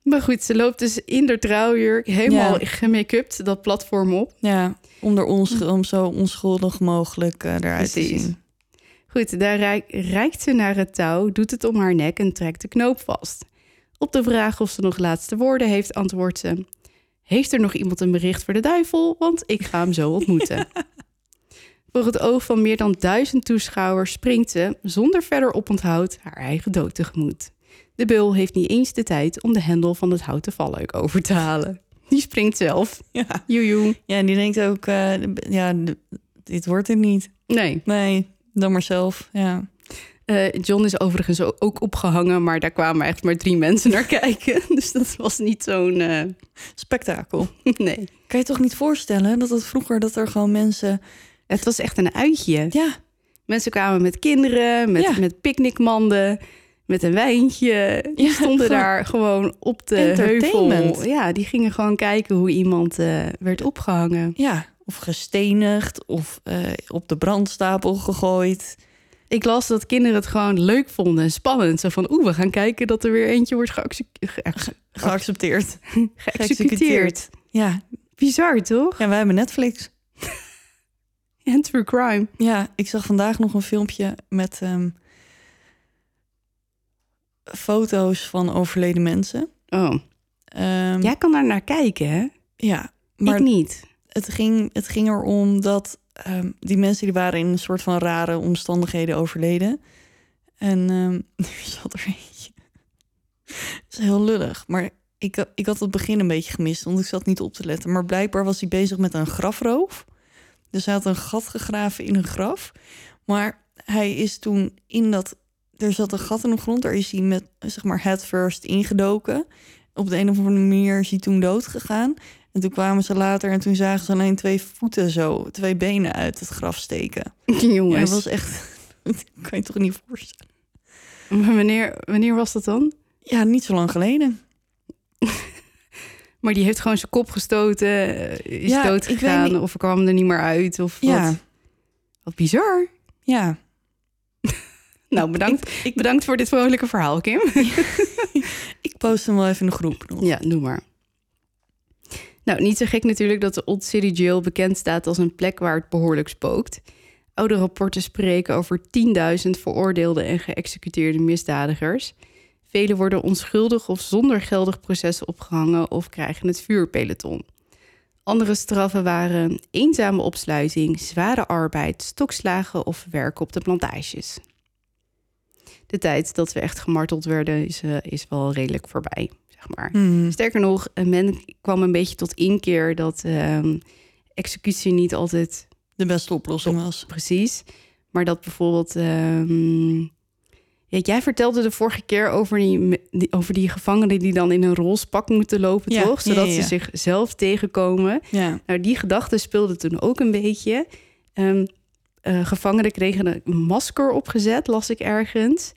Maar goed, ze loopt dus in de trouwjurk helemaal Ja. gemake-upt dat platform op. Ja, om, er ons, om zo onschuldig mogelijk eh, eruit te zien. Goed, daar rijk- reikt ze naar het touw, doet het om haar nek en trekt de knoop vast. Op de vraag of ze nog laatste woorden heeft, antwoordt ze... Heeft er nog iemand een bericht voor de duivel? Want ik ga hem zo ontmoeten. Voor het oog van meer dan duizend toeschouwers springt ze, zonder verder oponthoud, haar eigen dood tegemoet. De beul heeft niet eens de tijd om de hendel van het houten valluik over te halen. Die springt zelf. Ja. Joejoe. ja, en die denkt ook, eh, ja, dit wordt het niet. Nee, Nee, dan maar zelf. Ja. Eh, John is overigens ook opgehangen, maar daar kwamen echt maar drie mensen naar kijken. Dus dat was niet zo'n. eh, Spektakel. nee. Kan je toch niet voorstellen dat het vroeger dat er gewoon mensen... Het was echt een uitje. Ja, Mensen kwamen met kinderen, met, Ja. met picknickmanden, met een wijntje. Die Ja, stonden gewoon daar gewoon op de heuvel. Ja, die gingen gewoon kijken hoe iemand eh, werd opgehangen. ja. Of gestenigd of op de brandstapel gegooid. Ik las dat kinderen het gewoon leuk vonden en spannend. Zo van, oeh, we gaan kijken dat er weer eentje wordt Geaccepteerd. geëxecuteerd. Ja. Bizar, toch? ja, wij hebben Netflix. En true crime. Ja, ik zag vandaag nog een filmpje met ehm, foto's van overleden mensen. Oh, Ehm, jij kan daar naar kijken, hè? ja, maar ik niet. het ging, het ging erom dat ehm, die mensen die waren in een soort van rare omstandigheden overleden. En ehm nu zat er eentje. Dat is heel lullig. Maar ik, ik had het begin een beetje gemist, want ik zat niet op te letten. Maar blijkbaar was hij bezig met een grafroof. Dus hij had een gat gegraven in een graf. Maar hij is toen in dat... Er zat een gat in de grond, daar is hij met, zeg maar, head first ingedoken. Op de een of andere manier is hij toen dood gegaan. En toen kwamen ze later en toen zagen ze alleen twee voeten zo, twee benen uit het graf steken. Ja, Jongens, dat was echt, dat kan je toch niet voorstellen. maar wanneer, wanneer was dat dan? Ja, niet zo lang geleden. Maar die heeft gewoon zijn kop gestoten, eh, is Ja, dood ik weet gegaan niet- of kwam er niet meer uit of Ja, wat. Wat bizar. ja. Nou, bedankt, Ik, ik, bedankt voor dit vrolijke verhaal, Kim. ik post hem wel even in de groep nog. Ja, doe maar. Nou, niet zo gek natuurlijk dat de Old City Jail bekend staat als een plek waar het behoorlijk spookt. Oude rapporten spreken over 10.000 veroordeelde en geëxecuteerde misdadigers. Velen worden onschuldig of zonder geldig proces opgehangen of krijgen het vuurpeloton. Andere straffen waren eenzame opsluiting, zware arbeid, stokslagen of werk op de plantages. De tijd dat we echt gemarteld werden is, eh, is wel redelijk voorbij, zeg maar. Hmm. Sterker nog, men kwam een beetje tot inkeer dat ehm, executie niet altijd De beste oplossing was. precies, maar dat bijvoorbeeld. ehm, ja, jij vertelde de vorige keer over die, over die gevangenen die dan in een roze pak moeten lopen, Ja, toch? Zodat ja, ze zichzelf tegenkomen. Ja, Nou, die gedachte speelde toen ook een beetje. Ehm, eh, gevangenen kregen een masker opgezet, las ik ergens.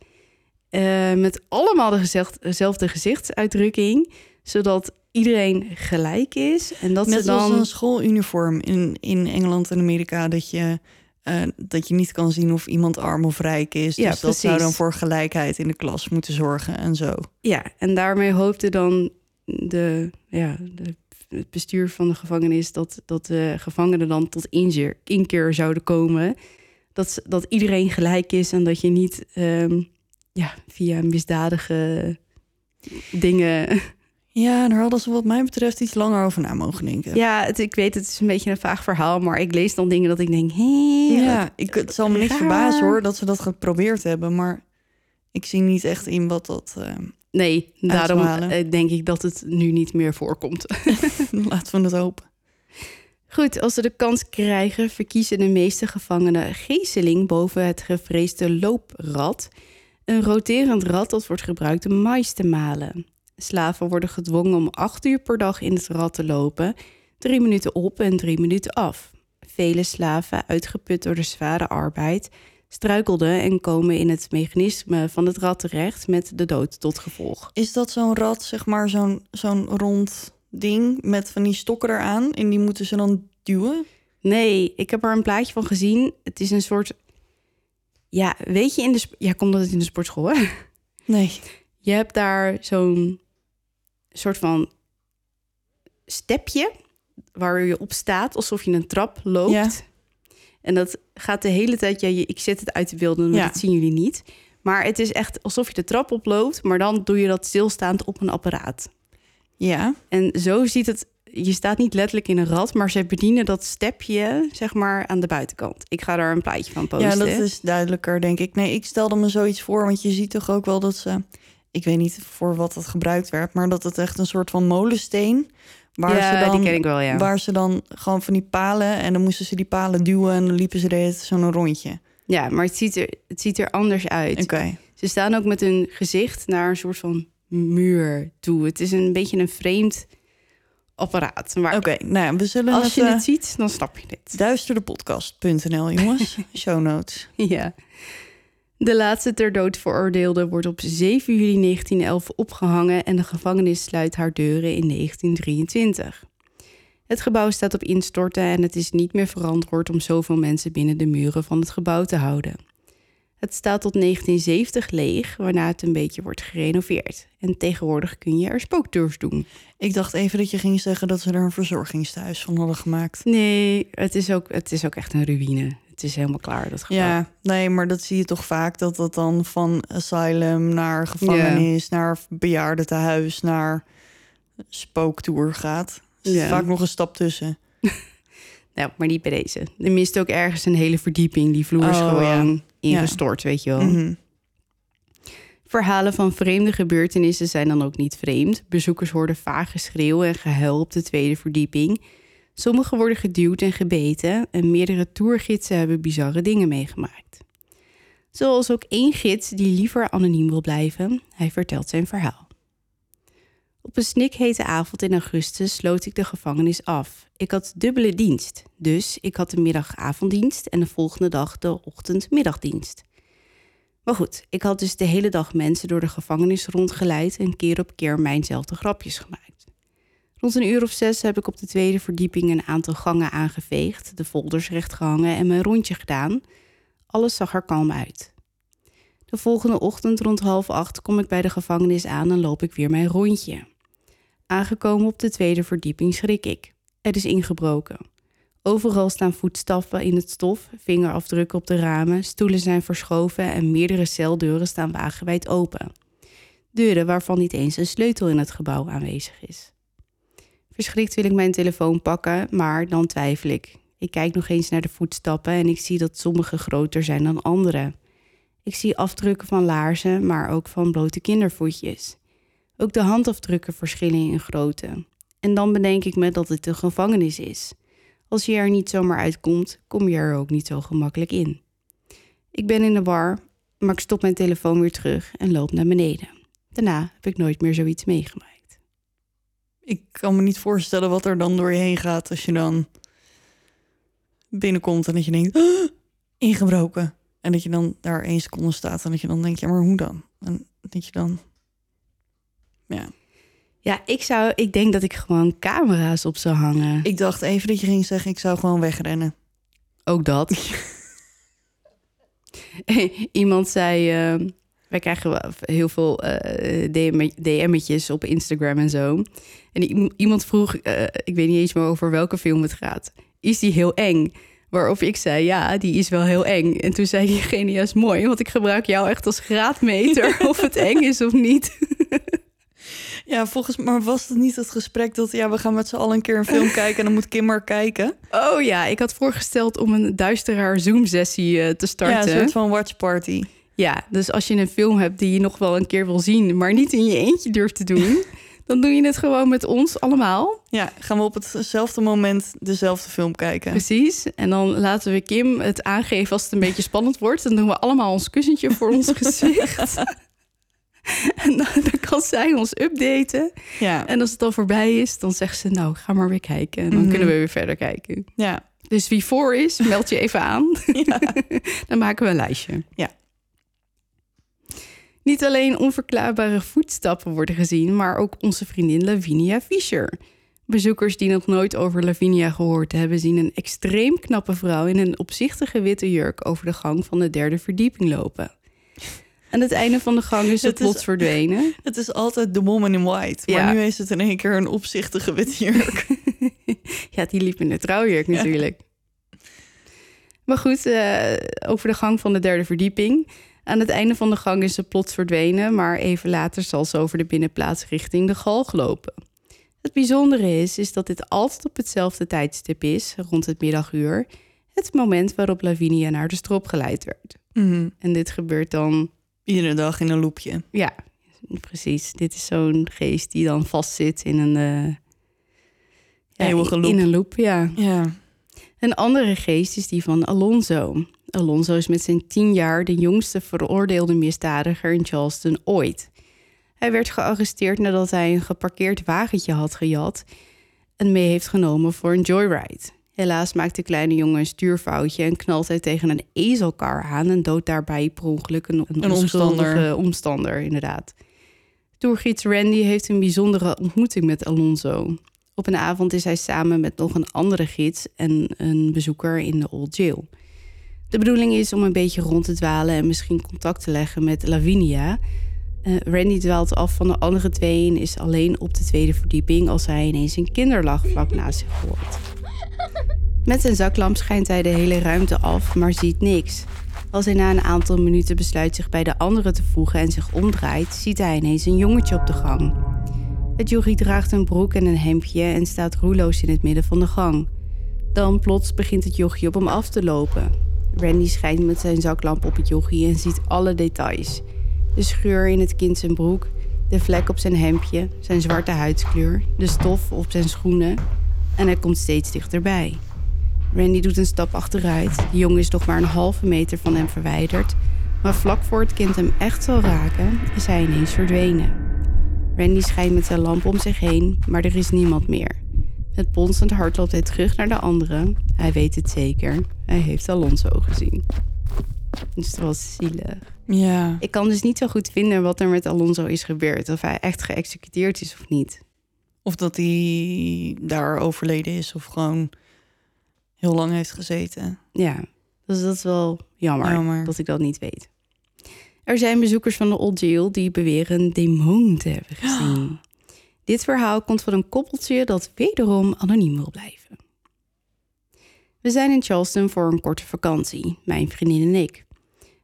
Eh, met allemaal dezelfde gezichtsuitdrukking. Zodat iedereen gelijk is. En dat net ze dan... als een schooluniform in, in Engeland en Amerika... dat je, eh, dat je niet kan zien of iemand arm of rijk is. Ja, dus dat zou dan voor gelijkheid in de klas moeten zorgen en zo. Ja, en daarmee hoopte dan de, ja, de, het bestuur van de gevangenis... dat, dat de gevangenen dan tot inkeer, inkeer zouden komen. Dat, dat iedereen gelijk is en dat je niet ehm, ja, via misdadige dingen... Ja, daar hadden ze wat mij betreft iets langer over na mogen denken. Ja, het, ik weet, het is een beetje een vaag verhaal... maar ik lees dan dingen dat ik denk... hé, Ja, wat- ik, het zal me niks raar. verbazen hoor dat ze dat geprobeerd hebben, maar ik zie niet echt in wat dat. eh, Nee, daarom eh, denk ik dat het nu niet meer voorkomt. laten we het hopen. Goed, als ze de kans krijgen, verkiezen de meeste gevangenen gezeling boven het gevreesde looprad. Een roterend rad dat wordt gebruikt om mais te malen. Slaven worden gedwongen om acht uur per dag in het rad te lopen, drie minuten op en drie minuten af. Vele slaven, uitgeput door de zware arbeid, struikelden en komen in het mechanisme van het rad terecht met de dood tot gevolg. Is dat zo'n rad, zeg maar, zo'n zo'n rond ding met van die stokken eraan? En die moeten ze dan duwen? Nee, ik heb er een plaatje van gezien. Het is een soort. Ja, weet je, in de. Ja, komt dat het in de sportschool, hè? Nee. Je hebt daar zo'n soort van stepje waar je op staat, alsof je een trap loopt. Ja. En dat gaat de hele tijd. Ja, je- ik zet het uit de beelden, maar Ja. dat zien jullie niet. Maar het is echt alsof je de trap oploopt, maar dan doe je dat stilstaand op een apparaat. Ja. En zo ziet het. Je staat niet letterlijk in een rad, maar ze bedienen dat stepje, zeg maar, aan de buitenkant. Ik ga daar een plaatje van posten. Ja, dat is duidelijker, denk ik. Nee, ik stelde me zoiets voor, want je ziet toch ook wel dat ze... Ik weet niet voor wat het gebruikt werd, maar dat het echt een soort van molensteen... Waar, ja, ze dan, die ken ik wel, ja. waar ze dan gewoon van die palen... en dan moesten ze die palen duwen en dan liepen ze de zo'n rondje. Ja, maar het ziet, er, het ziet er anders uit. Oké. Ze staan ook met hun gezicht naar een soort van muur toe. Het is een beetje een vreemd apparaat. Maar Oké, nou ja, we zullen als het... je eh, het ziet, dan snap je dit. Duisterdepodcast.nl, jongens. Show notes. Ja. De laatste ter dood veroordeelde wordt op 7 juli 1911 opgehangen en de gevangenis sluit haar deuren in 1923. Het gebouw staat op instorten en het is niet meer verantwoord om zoveel mensen binnen de muren van het gebouw te houden. Het staat tot 1970 leeg, waarna het een beetje wordt gerenoveerd. En tegenwoordig kun je er spooktours doen. Ik dacht even dat je ging zeggen dat ze er een verzorgingstehuis van hadden gemaakt. Nee, het is ook, het is ook echt een ruïne. Het is helemaal klaar, dat gebouw. Ja, nee, maar dat zie je toch vaak dat dat dan van asylum naar gevangenis, naar bejaardentehuis, naar spooktour gaat. Er zit Ja. vaak nog een stap tussen. Nou, maar niet bij deze. Er mist ook ergens een hele verdieping. Die vloer is Oh, gewoon ingestort, weet je wel. Mhm. Verhalen van vreemde gebeurtenissen zijn dan ook niet vreemd. Bezoekers hoorden vaag geschreeuw en gehuil op de tweede verdieping. Sommigen worden geduwd en gebeten en meerdere tourgidsen hebben bizarre dingen meegemaakt. Zoals ook één gids die liever anoniem wil blijven. Hij vertelt zijn verhaal. Op een snikhete avond in augustus sloot ik de gevangenis af. Ik had dubbele dienst, dus ik had de middagavonddienst en de volgende dag de ochtend-middagdienst. Maar goed, ik had dus de hele dag mensen door de gevangenis rondgeleid en keer op keer mijnzelfde grapjes gemaakt. Rond een uur of zes heb ik op de tweede verdieping een aantal gangen aangeveegd, de folders rechtgehangen en mijn rondje gedaan. Alles zag er kalm uit. De volgende ochtend rond half acht kom ik bij de gevangenis aan en loop ik weer mijn rondje. Aangekomen op de tweede verdieping schrik ik. Er is ingebroken. Overal staan voetstappen in het stof, vingerafdrukken op de ramen, stoelen zijn verschoven en meerdere celdeuren staan wagenwijd open. Deuren waarvan niet eens een sleutel in het gebouw aanwezig is. Verschrikt wil ik mijn telefoon pakken, maar dan twijfel ik. Ik kijk nog eens naar de voetstappen en ik zie dat sommige groter zijn dan andere. Ik zie afdrukken van laarzen, maar ook van blote kindervoetjes. Ook de handafdrukken verschillen in grootte. En dan bedenk ik me dat het een gevangenis is. Als je er niet zomaar uitkomt, kom je er ook niet zo gemakkelijk in. Ik ben in de war, maar ik stop mijn telefoon weer terug en loop naar beneden. Daarna heb ik nooit meer zoiets meegemaakt. Ik kan me niet voorstellen wat er dan door je heen gaat als je dan binnenkomt en dat je denkt, "Ah, ingebroken. En dat je dan daar één seconde staat en dat je dan denkt, ja, maar hoe dan? En dat je dan, ja. Ja, ik zou, ik denk dat ik gewoon camera's op zou hangen. Ik dacht even dat je ging zeggen, ik zou gewoon wegrennen. Ook dat. Iemand zei, eh, wij krijgen wel heel veel eh, DM DM'tjes op Instagram en zo. En iemand vroeg, eh, ik weet niet eens meer over welke film het gaat. Is die heel eng? Waarop ik zei, ja, die is wel heel eng. En toen zei diegene, ja, is mooi, want ik gebruik jou echt als graadmeter of het eng is of niet. Ja, volgens mij was het niet het gesprek dat, ja, we gaan met z'n allen een keer een film kijken en dan moet Kim maar kijken. Oh ja, ik had voorgesteld om een duisteraar Zoom-sessie eh, te starten. Ja, een soort van watch party. Ja, dus als je een film hebt die je nog wel een keer wil zien, maar niet in je eentje durft te doen, dan doe je het gewoon met ons allemaal. Ja, gaan we op hetzelfde moment dezelfde film kijken. Precies. En dan laten we Kim het aangeven als het een beetje spannend wordt. Dan doen we allemaal ons kussentje voor ons gezicht. en dan, dan kan zij ons updaten. Ja, En als het dan voorbij is, dan zegt ze, nou, ga maar weer kijken. En dan Mhm. kunnen we weer verder kijken. ja. Dus wie voor is, meld je even aan. Dan maken we een lijstje. Ja. Niet alleen onverklaarbare voetstappen worden gezien, maar ook onze vriendin Lavinia Fischer. Bezoekers die nog nooit over Lavinia gehoord hebben, zien een extreem knappe vrouw in een opzichtige witte jurk over de gang van de derde verdieping lopen. Aan het einde van de gang is ze Het is- plots verdwenen. Het is altijd de woman in white. Maar Ja. nu is het in één keer een opzichtige witte jurk. Ja, die liep in de trouwjurk natuurlijk. Maar goed, eh, over de gang van de derde verdieping. Aan het einde van de gang is ze plots verdwenen, maar even later zal ze over de binnenplaats richting de galg lopen. Het bijzondere is, is dat dit altijd op hetzelfde tijdstip is, rond het middaguur. Het moment waarop Lavinia naar de strop geleid werd. Mhm. En dit gebeurt dan Iedere dag in een loopje. Ja, precies. Dit is zo'n geest die dan vastzit in een... eh, ja, Eeuwige in- loop. In een loop, ja. Ja. Een andere geest is die van Alonso. Alonso is met zijn tien jaar de jongste veroordeelde misdadiger in Charleston ooit. Hij werd gearresteerd nadat hij een geparkeerd wagentje had gejat... en mee heeft genomen voor een joyride. Helaas maakt de kleine jongen een stuurfoutje... en knalt hij tegen een ezelkar aan... en doodt daarbij per ongeluk een, een, Een omstander, inderdaad. Toergids Randy heeft een bijzondere ontmoeting met Alonso. Op een avond is hij samen met nog een andere gids en een bezoeker in de Old Jail. De bedoeling is om een beetje rond te dwalen en misschien contact te leggen met Lavinia. Eh, Randy dwaalt af van de andere twee en is alleen op de tweede verdieping als hij ineens een kinderlach vlak naast zich hoort. Met zijn zaklamp schijnt hij de hele ruimte af, maar ziet niks. Als hij na een aantal minuten besluit zich bij de anderen te voegen en zich omdraait, ziet hij ineens een jongetje op de gang. Het jochie draagt een broek en een hemdje en staat roeloos in het midden van de gang. Dan plots begint het jochie op hem af te lopen. Randy schijnt met zijn zaklamp op het jochie en ziet alle details. De scheur in het kind zijn broek, de vlek op zijn hemdje, zijn zwarte huidskleur, de stof op zijn schoenen en hij komt steeds dichterbij. Randy doet een stap achteruit. De jongen is nog maar een halve meter van hem verwijderd. Maar vlak voor het kind hem echt zal raken, is hij ineens verdwenen. Randy schijnt met zijn lamp om zich heen, maar er is niemand meer. Met bonsend hart loopt hij terug naar de anderen. Hij weet het zeker. Hij heeft Alonso gezien. Dus het was zielig. Ja. Ik kan dus niet zo goed vinden wat er met Alonso is gebeurd. Of hij echt geëxecuteerd is of niet. Of dat hij daar overleden is of gewoon heel lang heeft gezeten. Ja, dus dat is wel jammer, Jammer. dat ik dat niet weet. Er zijn bezoekers van de Old Jail die beweren een demon te hebben gezien. Dit verhaal komt van een koppeltje dat wederom anoniem wil blijven. We zijn in Charleston voor een korte vakantie, mijn vriendin en ik.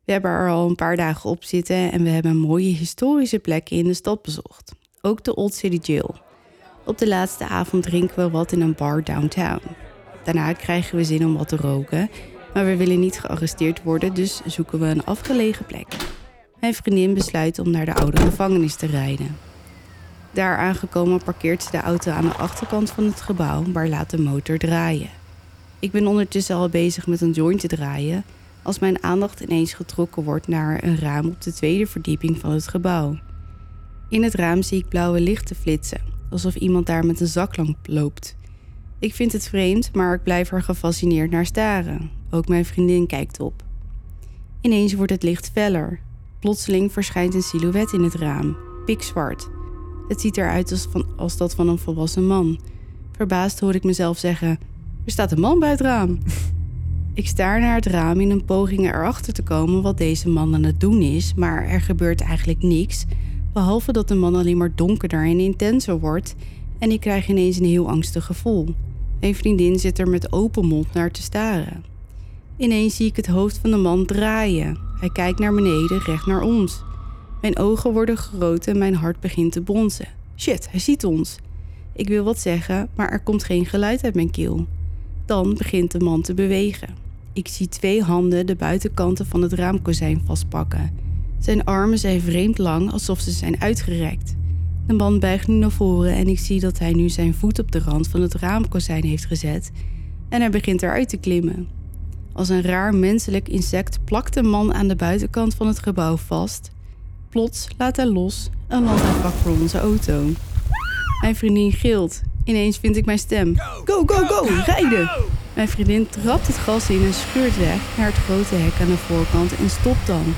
We hebben er al een paar dagen op zitten en we hebben mooie historische plekken in de stad bezocht. Ook de Old City Jail. Op de laatste avond drinken we wat in een bar downtown. Daarna krijgen we zin om wat te roken, maar we willen niet gearresteerd worden, dus zoeken we een afgelegen plek. Mijn vriendin besluit om naar de oude gevangenis te rijden. Daar aangekomen parkeert ze de auto aan de achterkant van het gebouw, maar laat de motor draaien. Ik ben ondertussen al bezig met een joint te draaien, als mijn aandacht ineens getrokken wordt naar een raam op de tweede verdieping van het gebouw. In het raam zie ik blauwe lichten flitsen, alsof iemand daar met een zaklamp loopt. Ik vind het vreemd, maar ik blijf er gefascineerd naar staren. Ook mijn vriendin kijkt op. Ineens wordt het licht feller. Plotseling verschijnt een silhouet in het raam, pikzwart. Het ziet eruit als, van, als dat van een volwassen man. Verbaasd hoor ik mezelf zeggen: Er staat een man bij het raam. Ik staar naar het raam in een poging erachter te komen wat deze man aan het doen is, maar er gebeurt eigenlijk niks, behalve dat de man alleen maar donkerder en intenser wordt en ik krijg ineens een heel angstig gevoel. Mijn vriendin zit er met open mond naar te staren. Ineens zie ik het hoofd van de man draaien. Hij kijkt naar beneden, recht naar ons. Mijn ogen worden groot en mijn hart begint te bonzen. Shit, hij ziet ons. Ik wil wat zeggen, maar er komt geen geluid uit mijn keel. Dan begint de man te bewegen. Ik zie twee handen de buitenkanten van het raamkozijn vastpakken. Zijn armen zijn vreemd lang, alsof ze zijn uitgerekt. De man buigt nu naar voren en ik zie dat hij nu zijn voet op de rand van het raamkozijn heeft gezet en hij begint eruit te klimmen. Als een raar menselijk insect plakt de man aan de buitenkant van het gebouw vast. Plots laat hij los en landt hij vlak voor onze auto. Mijn vriendin gilt. Ineens vind ik mijn stem. Go, go, go, rijden! Mijn vriendin trapt het gas in en scheurt weg naar het grote hek aan de voorkant en stopt dan.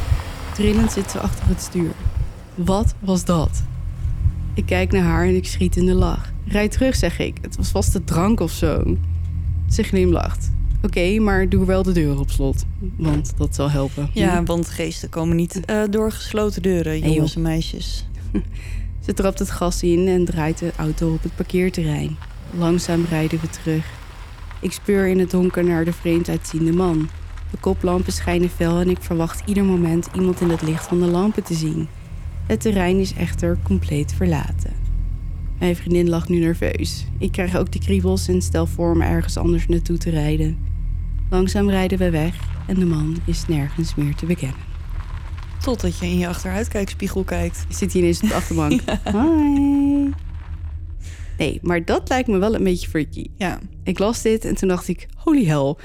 Trillend zit ze achter het stuur. Wat was dat? Ik kijk naar haar en ik schiet in de lach. Rijd terug, zeg ik. Het was vast de drank of zo. Ze glimlacht. Oké, maar doe wel de deur op slot. Want dat zal helpen. Ja, want geesten komen niet eh, door gesloten deuren, jongens en meisjes. Ze trapt het gas in en draait de auto op het parkeerterrein. Langzaam rijden we terug. Ik speur in het donker naar de vreemd uitziende man. De koplampen schijnen fel en ik verwacht ieder moment iemand in het licht van de lampen te zien. Het terrein is echter compleet verlaten. Mijn vriendin lacht nu nerveus. Ik krijg ook de kriebels en stel voor om ergens anders naartoe te rijden. Langzaam rijden we weg en de man is nergens meer te bekennen. Totdat je in je achteruitkijkspiegel kijkt. Zit hier ineens op de achterbank. Hi. Nee, maar dat lijkt me wel een beetje freaky. Ja. Ik las dit en toen dacht ik, holy hell.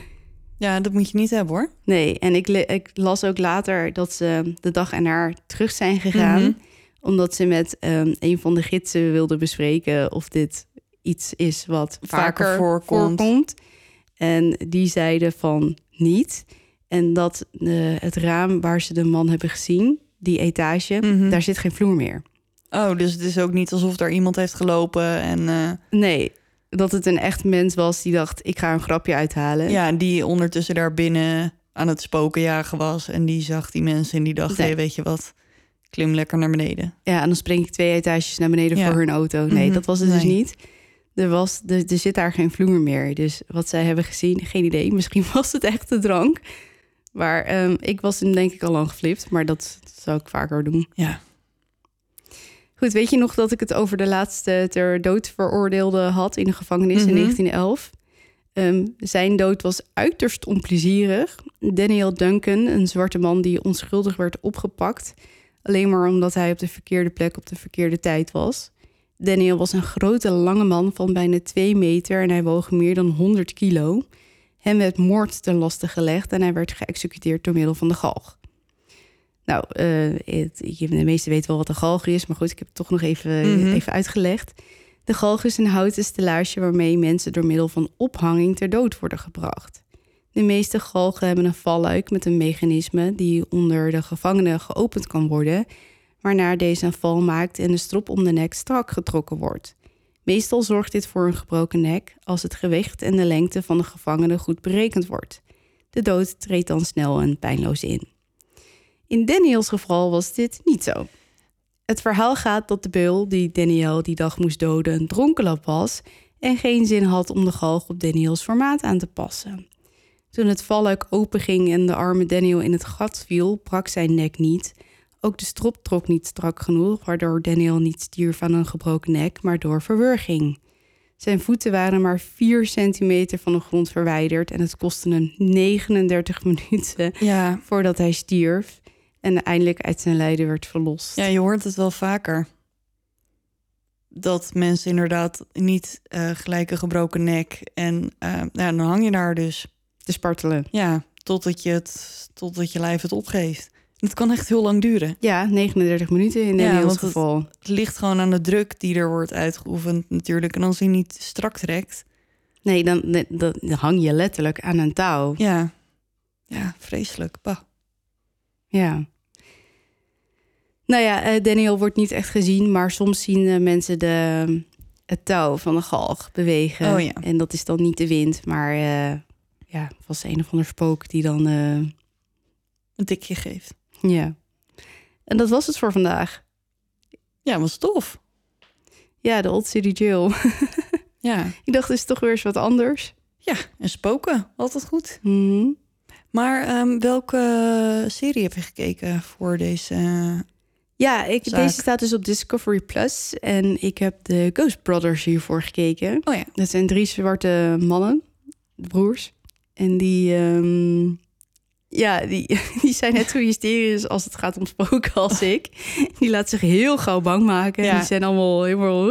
Ja, dat moet je niet hebben hoor. Nee, en ik, ik las ook later dat ze de dag erna terug zijn gegaan. Mhm. Omdat ze met ehm, een van de gidsen wilden bespreken of dit iets is wat vaker, Vaker voorkomt. voorkomt. En die zeiden van niet. En dat eh, het raam waar ze de man hebben gezien, die etage, Mhm. daar zit geen vloer meer. Oh, dus het is ook niet alsof er iemand heeft gelopen en eh, Nee, dat het een echt mens was die dacht, ik ga een grapje uithalen. ja, die ondertussen daar binnen aan het spoken jagen was. En die zag die mensen en die dacht, Nee. hey, weet je wat, klim lekker naar beneden. Ja, en dan spring ik twee etages naar beneden Ja. voor hun auto. Nee, Mhm, dat was het dus niet. Er, was, er, er zit daar geen vloer meer. Dus wat zij hebben gezien, geen idee. Misschien was het echt de drank. Maar ehm, ik was hem denk ik al lang geflipt. Maar dat zou ik vaker doen. Ja. Goed, weet je nog dat ik het over de laatste ter dood veroordeelde had in de gevangenis in Mhm. 1911? Ehm, zijn dood was uiterst onplezierig. Daniel Duncan, een zwarte man die onschuldig werd opgepakt, alleen maar omdat hij op de verkeerde plek op de verkeerde tijd was. Daniel was een grote, lange man van bijna 2 meter en hij woog meer dan 100 kilo. Hem werd moord ten laste gelegd en hij werd geëxecuteerd door middel van de galg. Nou, eh, het, je- de meesten weten wel wat een galg is, maar goed, ik heb het toch nog even, Mhm. even uitgelegd. De galg is een houten stellage waarmee mensen door middel van ophanging ter dood worden gebracht. De meeste galgen hebben een valluik met een mechanisme die onder de gevangenen geopend kan worden, waarna deze een val maakt en de strop om de nek strak getrokken wordt. Meestal zorgt dit voor een gebroken nek als het gewicht en de lengte van de gevangene goed berekend wordt. De dood treedt dan snel en pijnloos in. In Daniels geval was dit niet zo. Het verhaal gaat dat de beul die Daniel die dag moest doden een dronkenlap was en geen zin had om de galg op Daniels formaat aan te passen. Toen het valluik openging en de arme Daniel in het gat viel, brak zijn nek niet. Ook de strop trok niet strak genoeg, waardoor Daniel niet stierf aan een gebroken nek, maar door verwurging. Zijn voeten waren maar 4 centimeter van de grond verwijderd en het kostte hem 39 minuten Ja. voordat hij stierf en eindelijk uit zijn lijden werd verlost. ja, je hoort het wel vaker. Dat mensen inderdaad niet eh, gelijk een gebroken nek en eh, ja, dan hang je daar dus. Te spartelen. Ja, totdat je, het, totdat je lijf het opgeeft. Het kan echt heel lang duren. Ja, 39 minuten in Ja, Daniels want het- geval. Het ligt gewoon aan de druk die er wordt uitgeoefend natuurlijk. En als hij niet strak trekt, Nee, dan, dan, dan hang je letterlijk aan een touw. ja, ja vreselijk. Bah. Ja. Nou ja, eh, Daniel wordt niet echt gezien, maar soms zien eh, mensen de, het touw van de galg bewegen. Oh ja. En dat is dan niet de wind, maar eh, ja, was een of ander spook die dan. Een tikje geeft. ja. En dat was het voor vandaag. Ja, was tof. Ja, de Old City Jail. Ja, Ik dacht, het is toch weer eens wat anders. ja en spoken. Altijd goed. Mhm. Maar ehm, welke serie heb je gekeken voor deze... Ja, ik, Zaak. deze staat dus op Discovery Plus. En ik heb de Ghost Brothers hiervoor gekeken. Oh ja. Dat zijn drie zwarte mannen, de broers. En die, ehm, ja, die, die zijn net zo hysterisch als het gaat om spoken als ik. Die laten zich heel gauw bang maken. Ja. Die zijn allemaal helemaal...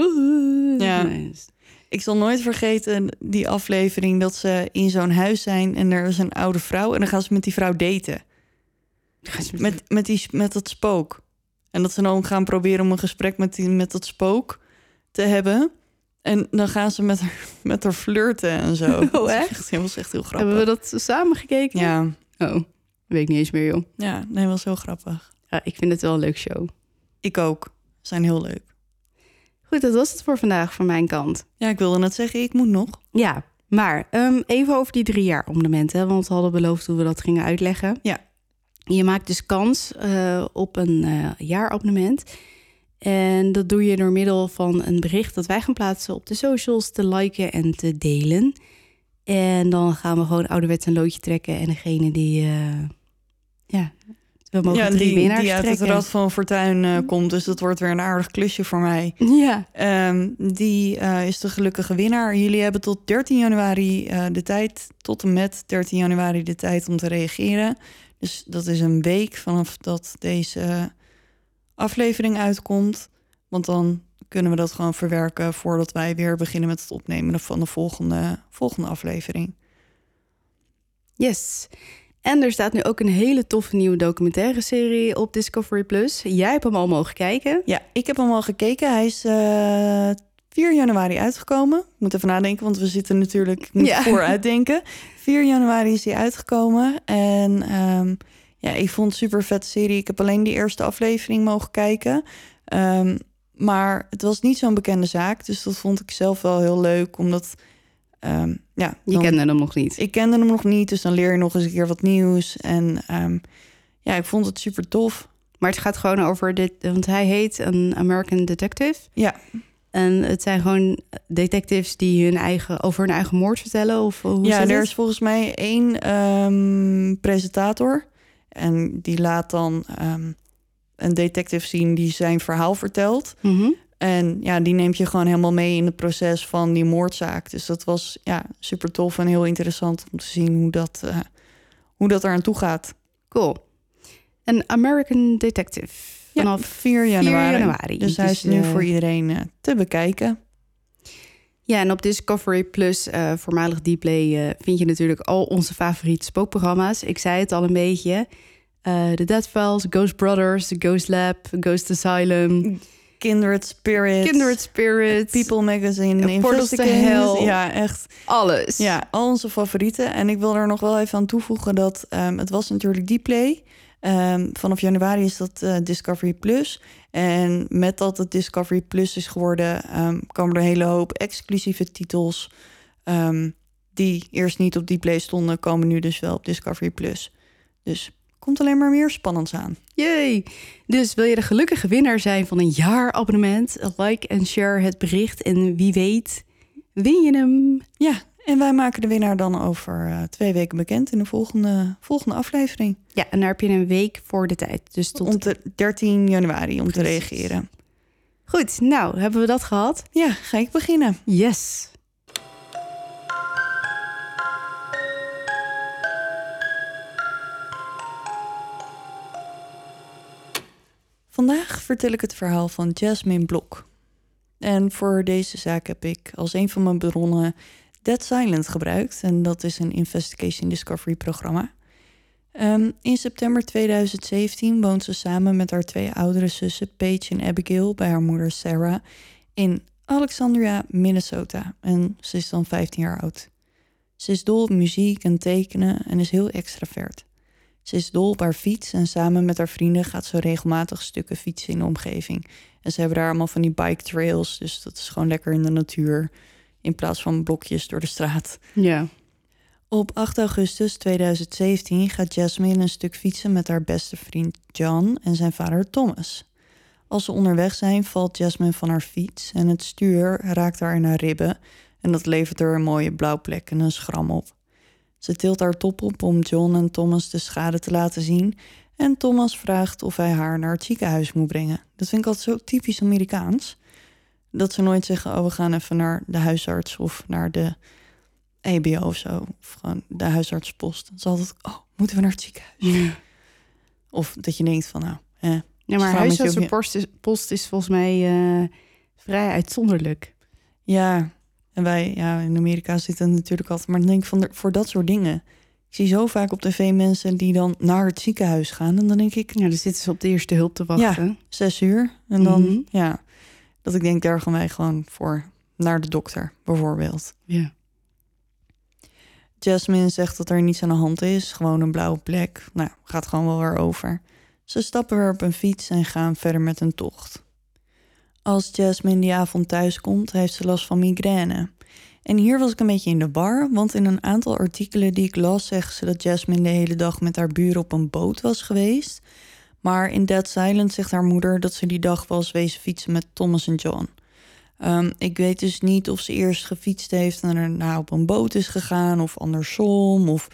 Ja. Ik zal nooit vergeten die aflevering dat ze in zo'n huis zijn... en er is een oude vrouw en dan gaan ze met die vrouw daten. Met, met, die, met dat spook. En dat ze dan gaan proberen om een gesprek met, die, met dat spook te hebben. En dan gaan ze met haar, met haar flirten en zo. Oh, Dat echt? echt heel, was echt heel grappig. Hebben we dat samen gekeken? Ja, Oh, weet ik niet eens meer, joh. ja, nee, was heel grappig. Ja, ik vind het wel een leuk show. Ik ook. Ze zijn heel leuk. Goed, dat was het voor vandaag van mijn kant. Ja, ik wilde net zeggen, ik moet nog. Ja, maar ehm, even over die drie jaar abonnementen. Want we hadden beloofd hoe we dat gingen uitleggen. Ja. Je maakt dus kans eh, op een eh jaarabonnement. En dat doe je door middel van een bericht dat wij gaan plaatsen op de socials, te liken en te delen. En dan gaan we gewoon ouderwets een loodje trekken. En degene die, eh, ja, we mogen ja, drie die, winnaars die uit het. Rad van Fortuin eh, komt. Dus dat wordt weer een aardig klusje voor mij. Ja, Ehm, die is de gelukkige winnaar. Jullie hebben tot 13 januari de tijd, tot en met 13 januari de tijd om te reageren. Dus dat is een week vanaf dat deze aflevering uitkomt. Want dan kunnen we dat gewoon verwerken voordat wij weer beginnen met het opnemen van de volgende, volgende aflevering. yes. En er staat nu ook een hele toffe nieuwe documentaire serie op Discovery Plus. Jij hebt hem al mogen kijken. Ja, ik heb hem al gekeken. Hij is eh 4 januari uitgekomen. Ik moet even nadenken, want we zitten natuurlijk moet Ja. vooruitdenken. 4 januari is hij uitgekomen. En ehm, ja, ik vond het super vet serie. Ik heb alleen die eerste aflevering mogen kijken. Ehm, maar het was niet zo'n bekende zaak. Dus dat vond ik zelf wel heel leuk. Omdat, ehm, ja, Je dan- kende hem nog niet. ik kende hem nog niet. Dus dan leer je nog eens een keer wat nieuws. En ja, ik vond het super tof. Maar het gaat gewoon over dit, want hij heet een American Detective. Ja. En het zijn gewoon detectives die hun eigen, over hun eigen moord vertellen. Of hoe ja, er het? is volgens mij één ehm, presentator. En die laat dan ehm, een detective zien die zijn verhaal vertelt. Mhm. En ja, die neemt je gewoon helemaal mee in het proces van die moordzaak. Dus dat was ja, super tof en heel interessant om te zien hoe dat, eh hoe dat eraan toe gaat. Cool. Een American Detective. Vanaf 4 januari. januari. Dus hij Dus, is nu eh, voor iedereen eh, te bekijken. Ja, en op Discovery Plus, eh, voormalig Dplay, vind je natuurlijk al onze favoriete spookprogramma's. Ik zei het al een beetje. Eh The Dead Files, Ghost Brothers, The Ghost Lab, Ghost Asylum, Kindred Spirit. Kindred Spirits, People Magazine. Portals to. Hell. Ja, echt. alles. Ja, al onze favorieten. En ik wil er nog wel even aan toevoegen dat ehm, het was natuurlijk Dplay. Ehm vanaf januari is dat eh, Discovery Plus. En met dat het Discovery Plus is geworden, ehm komen er een hele hoop exclusieve titels. ehm, die eerst niet op Dplay stonden, komen nu dus wel op Discovery Plus. Dus komt alleen maar meer spannends aan. Yay! Dus wil je de gelukkige winnaar zijn van een jaarabonnement? Like en share het bericht en wie weet win je hem. Ja, en wij maken de winnaar dan over eh, twee weken bekend in de volgende, volgende aflevering. Ja, en daar heb je een week voor de tijd. Dus tot... Om te, 13 januari om te reageren. Goed, nou, hebben we dat gehad? Ja, ga ik beginnen. Yes! Vandaag vertel ik het verhaal van Jasmine Blok. En voor deze zaak heb ik als een van mijn bronnen Dead Silent gebruikt. En dat is een Investigation Discovery programma. Ehm, in september 2017 woont ze samen met haar twee oudere zussen Paige en Abigail bij haar moeder Sarah in Alexandria, Minnesota. En ze is dan 15 jaar oud. Ze is dol op muziek en tekenen en is heel extravert. Ze is dol op haar fiets en samen met haar vrienden gaat ze regelmatig stukken fietsen in de omgeving. En ze hebben daar allemaal van die bike trails, dus dat is gewoon lekker in de natuur in plaats van blokjes door de straat. Ja. Op 8 augustus 2017 gaat Jasmine een stuk fietsen met haar beste vriend John en zijn vader Thomas. Als ze onderweg zijn, valt Jasmine van haar fiets en het stuur raakt haar in haar ribben en dat levert er een mooie blauwplek en een schram op. Ze tilt haar top op om John en Thomas de schade te laten zien en Thomas vraagt of hij haar naar het ziekenhuis moet brengen. Dat vind ik altijd zo typisch Amerikaans. Dat ze nooit zeggen, oh we gaan even naar de huisarts of naar de EBO of zo. Of gewoon de huisartspost. Het is altijd, oh, moeten we naar het ziekenhuis? Of dat je denkt van, nou, hè. Ja, maar je huisartsenpost is, post is volgens mij eh, vrij uitzonderlijk. Ja, en wij, ja, in Amerika zitten het natuurlijk altijd. Maar dan denk ik van, voor dat soort dingen. Ik zie zo vaak op tv mensen die dan naar het ziekenhuis gaan. En dan denk ik, Ja, dus zitten ze op de eerste hulp te wachten. zes uur. En dan, Mhm. ja, dat ik denk, daar gaan wij gewoon voor naar de dokter, bijvoorbeeld. Ja. Jasmine zegt dat er niets aan de hand is, gewoon een blauwe plek. Nou, gaat gewoon wel weer over. Ze stappen weer op een fiets en gaan verder met een tocht. Als Jasmine die avond thuis komt, heeft ze last van migraine. En hier was ik een beetje in de war, want in een aantal artikelen die ik las, zeggen ze dat Jasmine de hele dag met haar buren op een boot was geweest. Maar in Dead Silent zegt haar moeder dat ze die dag was wezen fietsen met Thomas en John. Um, ik weet dus niet of ze eerst gefietst heeft en daarna op een boot is gegaan, of andersom, of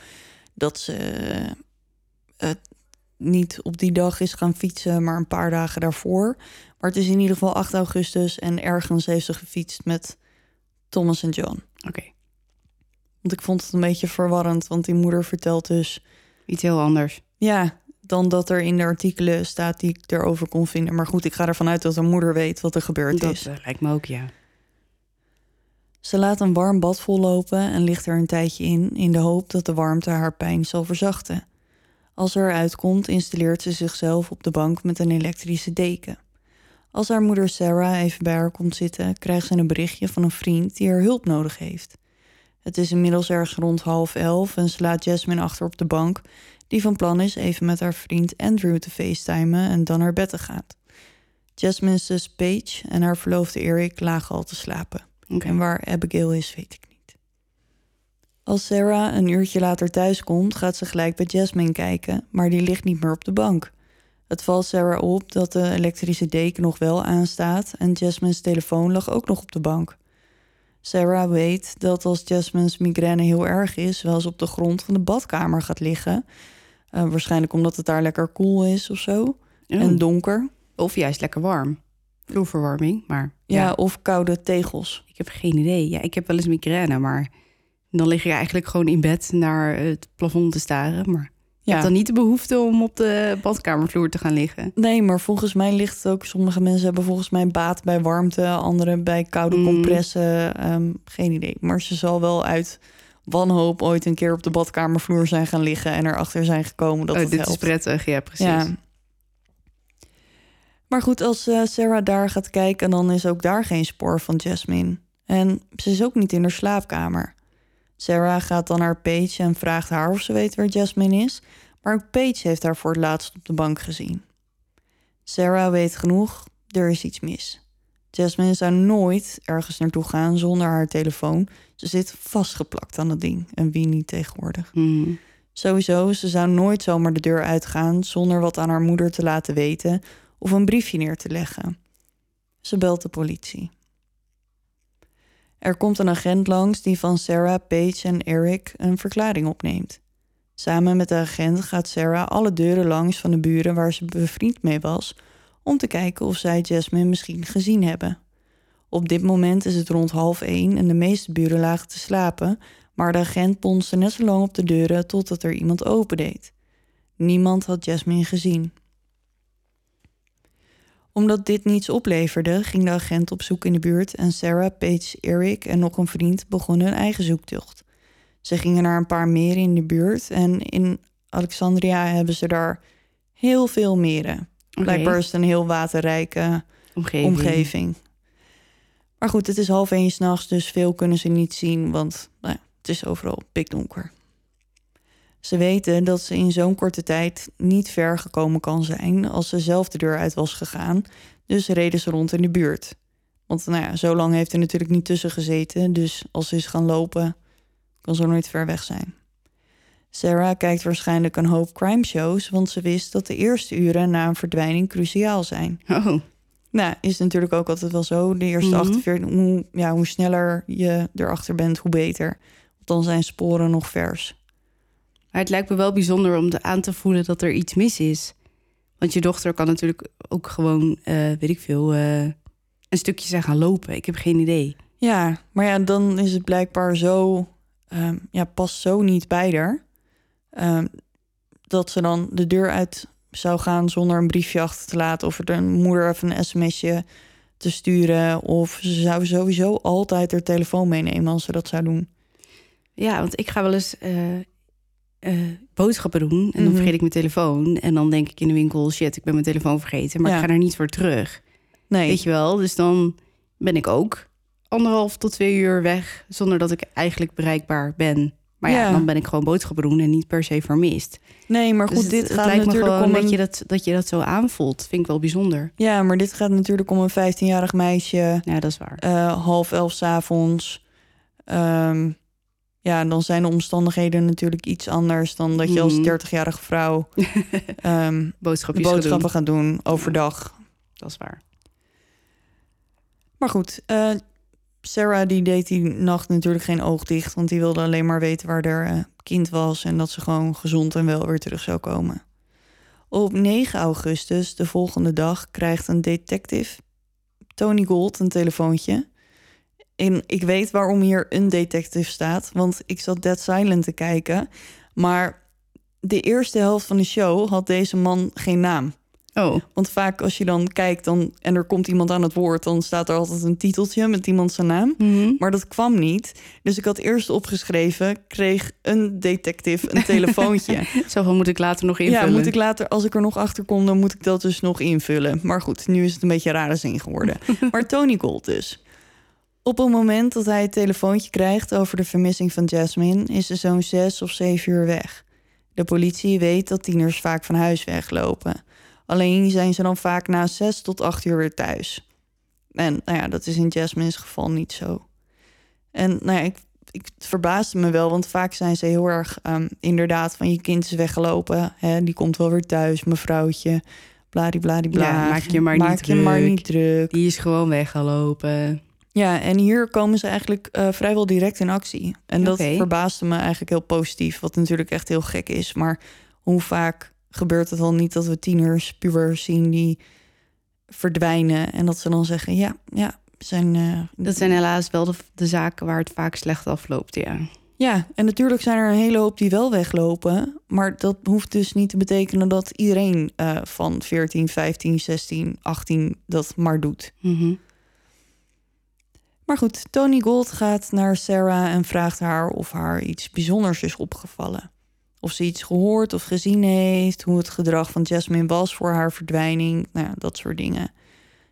dat ze uh, niet op die dag is gaan fietsen, maar een paar dagen daarvoor. Maar het is in ieder geval 8 augustus en ergens heeft ze gefietst met Thomas en John. Oké. Want ik vond het een beetje verwarrend, want die moeder vertelt dus iets heel anders. Ja, dan dat er in de artikelen staat die ik erover kon vinden. Maar goed, ik ga ervan uit dat de moeder weet wat er gebeurd dat, is. Dat lijkt me ook, ja. Ze laat een warm bad vollopen en ligt er een tijdje in, in de hoop dat de warmte haar pijn zal verzachten. Als ze eruit komt, installeert ze zichzelf op de bank met een elektrische deken. Als haar moeder Sarah even bij haar komt zitten, krijgt ze een berichtje van een vriend die haar hulp nodig heeft. Het is inmiddels erg rond half elf en ze laat Jasmine achter op de bank, die van plan is even met haar vriend Andrew te facetimen en dan naar bed te gaan. Jasmine's zus Paige en haar verloofde Eric lagen al te slapen. Okay. En waar Abigail is, weet ik niet. Als Sarah een uurtje later thuis komt, gaat ze gelijk bij Jasmine kijken, maar die ligt niet meer op de bank. Het valt Sarah op dat de elektrische deken nog wel aanstaat en Jasmine's telefoon lag ook nog op de bank. Sarah weet dat als Jasmine's migraine heel erg is, wel eens op de grond van de badkamer gaat liggen. Uh, waarschijnlijk omdat het daar lekker koel is of zo. En donker. Of juist lekker warm. Vloerverwarming, maar... Ja, Ja, of koude tegels. ik heb geen idee. Ja, ik heb wel eens migraine, maar... Dan lig je eigenlijk gewoon in bed naar het plafond te staren. Maar je Ja. hebt dan niet de behoefte om op de badkamervloer te gaan liggen. Nee, maar volgens mij ligt het ook... Sommige mensen hebben volgens mij baat bij warmte. Anderen bij koude Mm. compressen. ehm, geen idee. Maar ze zal wel uit wanhoop ooit een keer op de badkamervloer zijn gaan liggen... en erachter zijn gekomen dat oh, het dit helpt. is prettig, ja, precies. Ja. Maar goed, als eh, Sarah daar gaat kijken, dan is ook daar geen spoor van Jasmine. En ze is ook niet in haar slaapkamer. Sarah gaat dan naar Paige en vraagt haar of ze weet waar Jasmine is. Maar ook Paige heeft haar voor het laatst op de bank gezien. Sarah weet genoeg, er is iets mis. Jasmine zou nooit ergens naartoe gaan zonder haar telefoon. Ze zit vastgeplakt aan dat ding. En wie niet tegenwoordig. Mhm. Sowieso, ze zou nooit zomaar de deur uitgaan zonder wat aan haar moeder te laten weten of een briefje neer te leggen. Ze belt de politie. Er komt een agent langs die van Sarah, Paige en Eric een verklaring opneemt. Samen met de agent gaat Sarah alle deuren langs van de buren waar ze bevriend mee was, om te kijken of zij Jasmine misschien gezien hebben. Op dit moment is het rond half één en de meeste buren lagen te slapen, maar de agent bonste net zo lang op de deuren totdat er iemand opendeed. Niemand had Jasmine gezien. Omdat dit niets opleverde, ging de agent op zoek in de buurt en Sarah, Paige, Eric en nog een vriend begonnen hun eigen zoektocht. Ze gingen naar een paar meren in de buurt en in Alexandria hebben ze daar heel veel meren. Oké. Blijkbaar is het een heel waterrijke Omgeving. omgeving. Maar goed, het is half één s'nachts, dus veel kunnen ze niet zien, want nou, ja, het is overal pikdonker. Ze weten dat ze in zo'n korte tijd niet ver gekomen kan zijn als ze zelf de deur uit was gegaan, dus reden ze rond in de buurt. Want nou ja, zo lang heeft er natuurlijk niet tussen gezeten, dus als ze is gaan lopen, kan ze nooit ver weg zijn. Sarah kijkt waarschijnlijk een hoop crime shows, want ze wist dat de eerste uren na een verdwijning cruciaal zijn. Oh, Nou, is natuurlijk ook altijd wel zo. De eerste Mhm. 48, hoe, ja, hoe sneller je erachter bent, hoe beter. Want dan zijn sporen nog vers. maar het lijkt me wel bijzonder om te aan te voelen dat er iets mis is. Want je dochter kan natuurlijk ook gewoon, eh, weet ik veel, eh, een stukje zijn gaan lopen. Ik heb geen idee. Ja, maar ja, dan is het blijkbaar zo... ehm, ja, past zo niet bij haar. ehm, dat ze dan de deur uit zou gaan zonder een briefje achter te laten... of er een moeder even een sms'je te sturen... of ze zou sowieso altijd haar telefoon meenemen als ze dat zou doen. Ja, want ik ga wel eens eh, eh, boodschappen doen en dan Mhm. vergeet ik mijn telefoon. En dan denk ik in de winkel, shit, ik ben mijn telefoon vergeten. Maar Ja. ik ga er niet voor terug. Nee, Weet je wel, dus dan ben ik ook anderhalf tot twee uur weg zonder dat ik eigenlijk bereikbaar ben. Maar ja, Ja. dan ben ik gewoon boodschappen doen en niet per se vermist. Nee, maar goed, Dus het- dit het, gaat lijkt me natuurlijk gewoon om dat, een... je dat, dat je dat zo aanvoelt. Vind ik wel bijzonder. Ja, maar dit gaat natuurlijk om een 15-jarig meisje. Ja, dat is waar. eh, half elf 's avonds. Ehm, ja, dan zijn de omstandigheden natuurlijk iets anders dan dat je als Mhm. 30-jarige vrouw ehm, de Boodschapjes gaan boodschappen doen. gaat doen overdag. Dat is waar. Maar goed, eh, Sarah die deed die nacht natuurlijk geen oog dicht, want die wilde alleen maar weten waar haar eh, kind was en dat ze gewoon gezond en wel weer terug zou komen. Op 9 augustus, de volgende dag, krijgt een detective, Tony Gold, een telefoontje. En ik weet waarom hier een detective staat, want ik zat Dead Silent te kijken. Maar de eerste helft van de show had deze man geen naam. Oh, Want vaak als je dan kijkt dan, en er komt iemand aan het woord... dan staat er altijd een titeltje met iemand zijn naam. Mhm. Maar dat kwam niet. Dus ik had eerst opgeschreven... kreeg een detective een telefoontje. zoveel moet ik later nog invullen. ja, moet ik later, als ik er nog achter kom... dan moet ik dat dus nog invullen. Maar goed, nu is het een beetje een rare zin geworden. maar Tony Gold dus. Op het moment dat hij het telefoontje krijgt... over de vermissing van Jasmine... is ze zo'n zes of zeven uur weg. De politie weet dat tieners vaak van huis weglopen... Alleen zijn ze dan vaak na zes tot acht uur weer thuis. En nou ja, dat is in Jasmine's geval niet zo. En nou ja, ik, ik, het verbaasde me wel, want vaak zijn ze heel erg ehm, inderdaad van je kind is weggelopen. Hè, die komt wel weer thuis, mevrouwtje. Bladibladibla. Ja, maak je maar maak niet je maar druk. niet druk. Die is gewoon weggelopen. Ja, en hier komen ze eigenlijk eh, vrijwel direct in actie. En dat verbaasde me eigenlijk heel positief. Wat natuurlijk echt heel gek is. Maar hoe vaak gebeurt het al niet dat we tieners, pubers zien die verdwijnen. En dat ze dan zeggen, ja, ja, zijn... eh, Dat zijn helaas wel de, de zaken waar het vaak slecht afloopt, ja. Ja, en natuurlijk zijn er een hele hoop die wel weglopen. Maar dat hoeft dus niet te betekenen dat iedereen eh, van 14, 15, 16, 18 dat maar doet. Mhm. Maar goed, Tony Gold gaat naar Sarah en vraagt haar of haar iets bijzonders is opgevallen. Of ze iets gehoord of gezien heeft, hoe het gedrag van Jasmine was voor haar verdwijning, nou ja, dat soort dingen.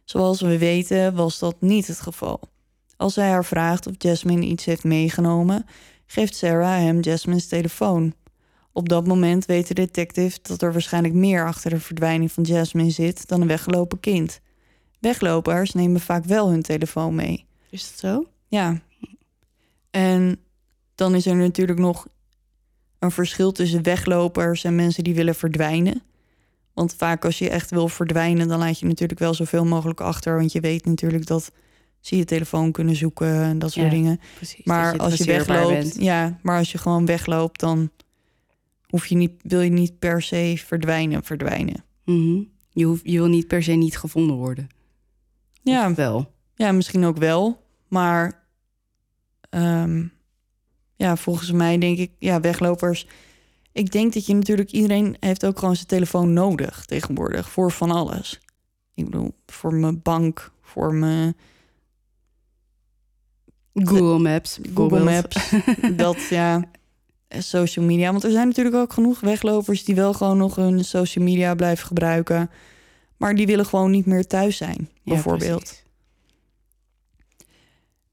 Zoals we weten was dat niet het geval. Als hij haar vraagt of Jasmine iets heeft meegenomen, geeft Sarah hem Jasmine's telefoon. Op dat moment weet de detective dat er waarschijnlijk meer achter de verdwijning van Jasmine zit dan een weggelopen kind. Weglopers nemen vaak wel hun telefoon mee. Is dat zo? Ja. En dan is er natuurlijk nog een verschil tussen weglopers en mensen die willen verdwijnen. Want vaak als je echt wil verdwijnen, dan laat je natuurlijk wel zoveel mogelijk achter. Want je weet natuurlijk dat ze je telefoon kunnen zoeken en dat soort Ja, dingen. Precies. Maar als je wegloopt, bent. ja, maar als je gewoon wegloopt, dan hoef je niet, wil je niet per se verdwijnen, verdwijnen. Mhm. je, hoeft, je wil niet per se niet gevonden worden. Ja, Of wel. Ja, misschien ook wel. Maar ehm, ja, volgens mij denk ik, ja, weglopers. Ik denk dat je natuurlijk, iedereen heeft ook gewoon zijn telefoon nodig tegenwoordig voor van alles. Ik bedoel, voor mijn bank, voor mijn Google Maps. Google. Maps. dat ja, social media. Want er zijn natuurlijk ook genoeg weglopers die wel gewoon nog hun social media blijven gebruiken. Maar die willen gewoon niet meer thuis zijn, Ja, bijvoorbeeld. precies.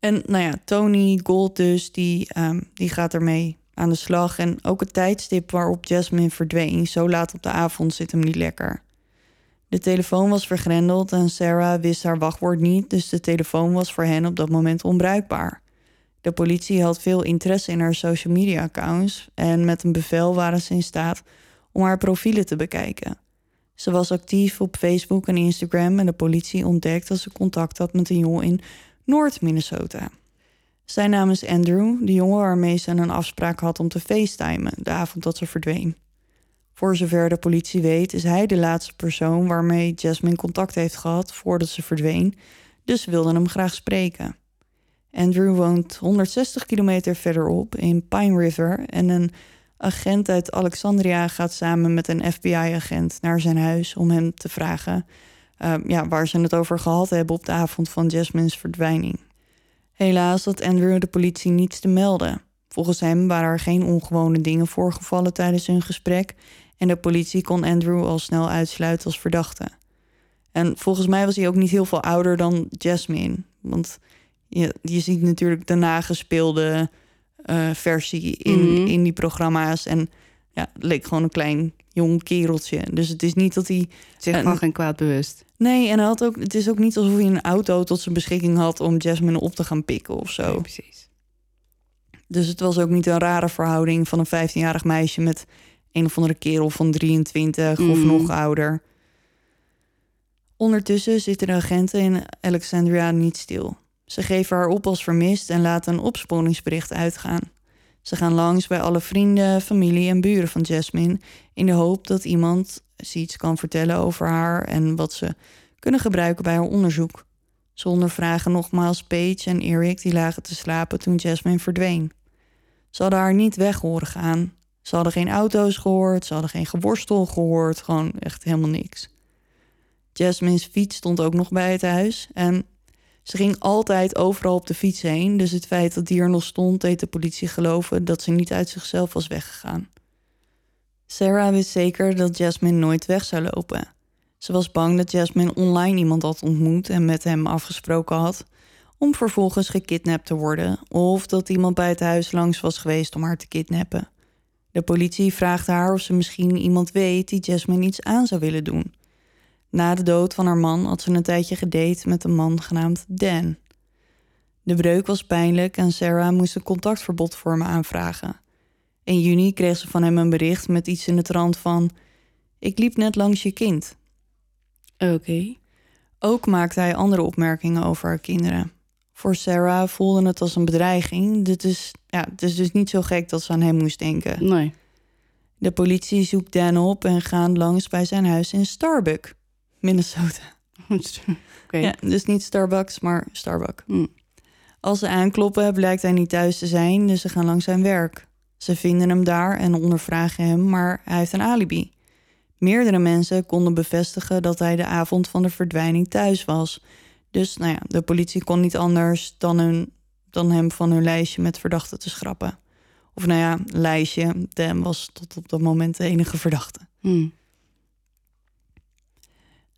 En nou ja, Tony Gold dus, die, ehm, die gaat ermee aan de slag. En ook het tijdstip waarop Jasmine verdween, zo laat op de avond, zit hem niet lekker. De telefoon was vergrendeld en Sarah wist haar wachtwoord niet, dus de telefoon was voor hen op dat moment onbruikbaar. De politie had veel interesse in haar social media accounts en met een bevel waren ze in staat om haar profielen te bekijken. Ze was actief op Facebook en Instagram en de politie ontdekte dat ze contact had met een jongen in Noord-Minnesota. Zijn naam is Andrew, de jongen waarmee ze een afspraak had om te facetimen de avond dat ze verdween. Voor zover de politie weet, is hij de laatste persoon waarmee Jasmine contact heeft gehad voordat ze verdween, dus ze wilden hem graag spreken. Andrew woont 160 kilometer verderop in Pine River en een agent uit Alexandria gaat samen met een FBI-agent naar zijn huis om hem te vragen eh, ja, waar ze het over gehad hebben op de avond van Jasmine's verdwijning. Helaas had Andrew de politie niets te melden. Volgens hem waren er geen ongewone dingen voorgevallen tijdens hun gesprek en de politie kon Andrew al snel uitsluiten als verdachte. En volgens mij was hij ook niet heel veel ouder dan Jasmine, want je, je ziet natuurlijk de nagespeelde eh, versie in, Mhm. in die programma's. En ja, het leek gewoon een klein jong kereltje. Dus het is niet dat hij... Zich van geen kwaad bewust. Nee, en hij had ook, het is ook niet alsof hij een auto tot zijn beschikking had... om Jasmine op te gaan pikken of zo. Nee, precies. Dus het was ook niet een rare verhouding van een 15-jarig meisje met een of andere kerel van 23 of Mm. nog ouder. Ondertussen zitten de agenten in Alexandria niet stil. Ze geven haar op als vermist en laten een opsporingsbericht uitgaan. Ze gaan langs bij alle vrienden, familie en buren van Jasmine in de hoop dat iemand ze iets kan vertellen over haar en wat ze kunnen gebruiken bij haar onderzoek. Ze ondervragen nogmaals Paige en Eric die lagen te slapen toen Jasmine verdween. Ze hadden haar niet weg horen gaan. Ze hadden geen auto's gehoord, ze hadden geen geworstel gehoord, gewoon echt helemaal niks. Jasmine's fiets stond ook nog bij het huis en ze ging altijd overal op de fiets heen, dus het feit dat die er nog stond deed de politie geloven dat ze niet uit zichzelf was weggegaan. Sarah wist zeker dat Jasmine nooit weg zou lopen. Ze was bang dat Jasmine online iemand had ontmoet en met hem afgesproken had, om vervolgens gekidnapt te worden, of dat iemand bij het huis langs was geweest om haar te kidnappen. De politie vraagt haar of ze misschien iemand weet die Jasmine iets aan zou willen doen. Na de dood van haar man had ze een tijdje gedate met een man genaamd Dan. De breuk was pijnlijk en Sarah moest een contactverbod voor hem aanvragen. In juni kreeg ze van hem een bericht met iets in de trant van: Ik liep net langs je kind. Oké. Ook maakte hij andere opmerkingen over haar kinderen. Voor Sarah voelde het als een bedreiging. Dit is, ja, het is dus niet zo gek dat ze aan hem moest denken. Nee. De politie zoekt Dan op en gaan langs bij zijn huis in Starbuck, Minnesota. Oké. Ja, dus niet Starbucks, maar Starbuck. Hm. Als ze aankloppen, blijkt hij niet thuis te zijn, dus ze gaan langs zijn werk. Ze vinden hem daar en ondervragen hem, maar hij heeft een alibi. Meerdere mensen konden bevestigen dat hij de avond van de verdwijning thuis was. Dus nou ja, de politie kon niet anders dan, hun, dan hem van hun lijstje met verdachten te schrappen. Of nou ja, lijstje. Dan was tot op dat moment de enige verdachte. Hm.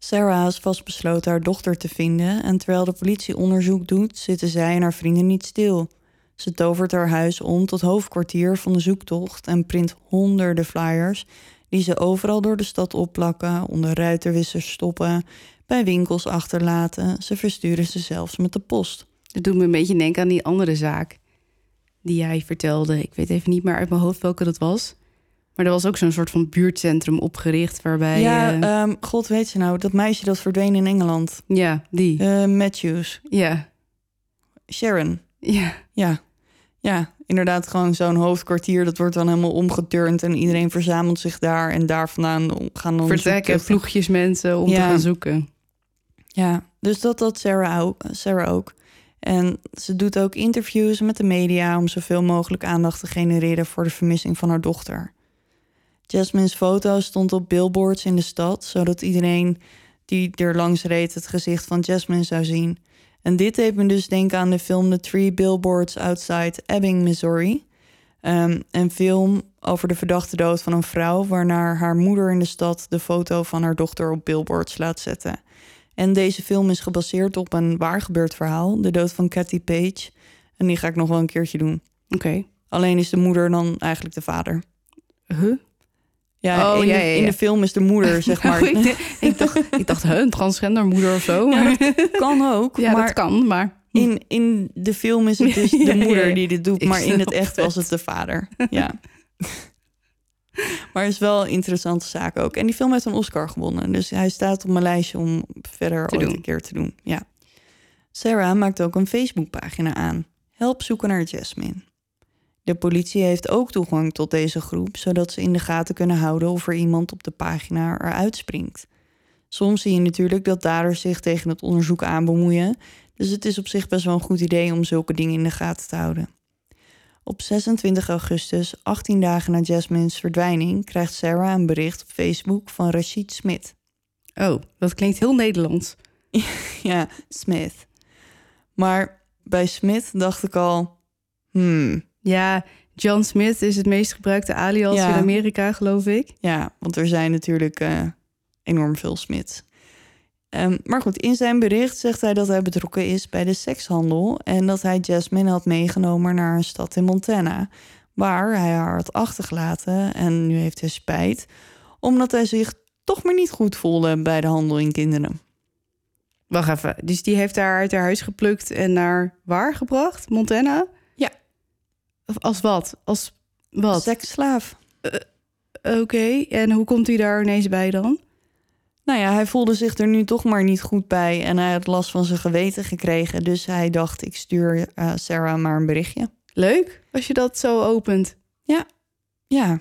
Sarah is vastbesloten haar dochter te vinden en terwijl de politie onderzoek doet, zitten zij en haar vrienden niet stil. Ze tovert haar huis om tot hoofdkwartier van de zoektocht en print honderden flyers die ze overal door de stad opplakken, onder ruitenwissers stoppen, bij winkels achterlaten. Ze versturen ze zelfs met de post. Dat doet me een beetje denken aan die andere zaak die jij vertelde. Ik weet even niet meer uit mijn hoofd welke dat was. Maar er was ook zo'n soort van buurtcentrum opgericht waarbij... ja, eh, ehm, god weet ze nou, dat meisje dat verdween in Engeland. ja, die. Eh, Matthews. Ja, Sharon. ja. Ja, ja, inderdaad gewoon zo'n hoofdkwartier. Dat wordt dan helemaal omgeturnd en iedereen verzamelt zich daar. En daar vandaan gaan dan... Vertrekken ploegjes mensen om te gaan zoeken. Ja, dus dat had Sarah ook, Sarah ook. En ze doet ook interviews met de media... om zoveel mogelijk aandacht te genereren voor de vermissing van haar dochter. Jasmine's foto stond op billboards in de stad... zodat iedereen die er langs reed het gezicht van Jasmine zou zien... En dit deed me dus denken aan de film The Three Billboards Outside Ebbing, Missouri. Ehm, een film over de verdachte dood van een vrouw... waarna haar moeder in de stad de foto van haar dochter op billboards laat zetten. En deze film is gebaseerd op een waar gebeurd verhaal... de dood van Kathy Page. En die ga ik nog wel een keertje doen. Oké. Alleen is de moeder dan eigenlijk de vader. Huh? Ja, Oh, in, ja, de, ja, in de film is de moeder, zeg maar. Oh, ik, ik dacht, ik dacht een transgendermoeder of zo. Maar, kan ook, ja, maar dat kan, maar... In, in de film is het dus de moeder die dit doet, Ik maar in het echt was het. het de vader. Ja. maar het is wel een interessante zaak ook. En die film heeft een Oscar gewonnen, dus hij staat op mijn lijstje om verder Te ooit doen. een keer te doen. Ja. Sarah maakt ook een Facebookpagina aan. Help zoeken naar Jasmine. De politie heeft ook toegang tot deze groep, zodat ze in de gaten kunnen houden of er iemand op de pagina eruit springt. Soms zie je natuurlijk dat daders zich tegen het onderzoek aan bemoeien, dus het is op zich best wel een goed idee om zulke dingen in de gaten te houden. Op 26 augustus, 18 dagen na Jasmine's verdwijning, krijgt Sarah een bericht op Facebook van Rashid Smith. Oh, dat klinkt heel Nederlands. Ja, Smith. Maar bij Smith dacht ik al, hmm, Ja, John Smith is het meest gebruikte alias Ja. in Amerika, geloof ik. Ja, want er zijn natuurlijk eh, enorm veel Smiths. Ehm, maar goed, in zijn bericht zegt hij dat hij betrokken is bij de sekshandel en dat hij Jasmine had meegenomen naar een stad in Montana, waar hij haar had achtergelaten en nu heeft hij spijt, omdat hij zich toch maar niet goed voelde bij de handel in kinderen. Wacht even. Dus die heeft haar uit haar huis geplukt en naar waar gebracht? Montana? Ja. Of als wat? Als wat? Seksslaaf. Oké. En hoe komt hij daar ineens bij dan? Nou ja, hij voelde zich er nu toch maar niet goed bij en hij had last van zijn geweten gekregen. Dus hij dacht, ik stuur eh, Sarah maar een berichtje. Leuk als je dat zo opent. Ja.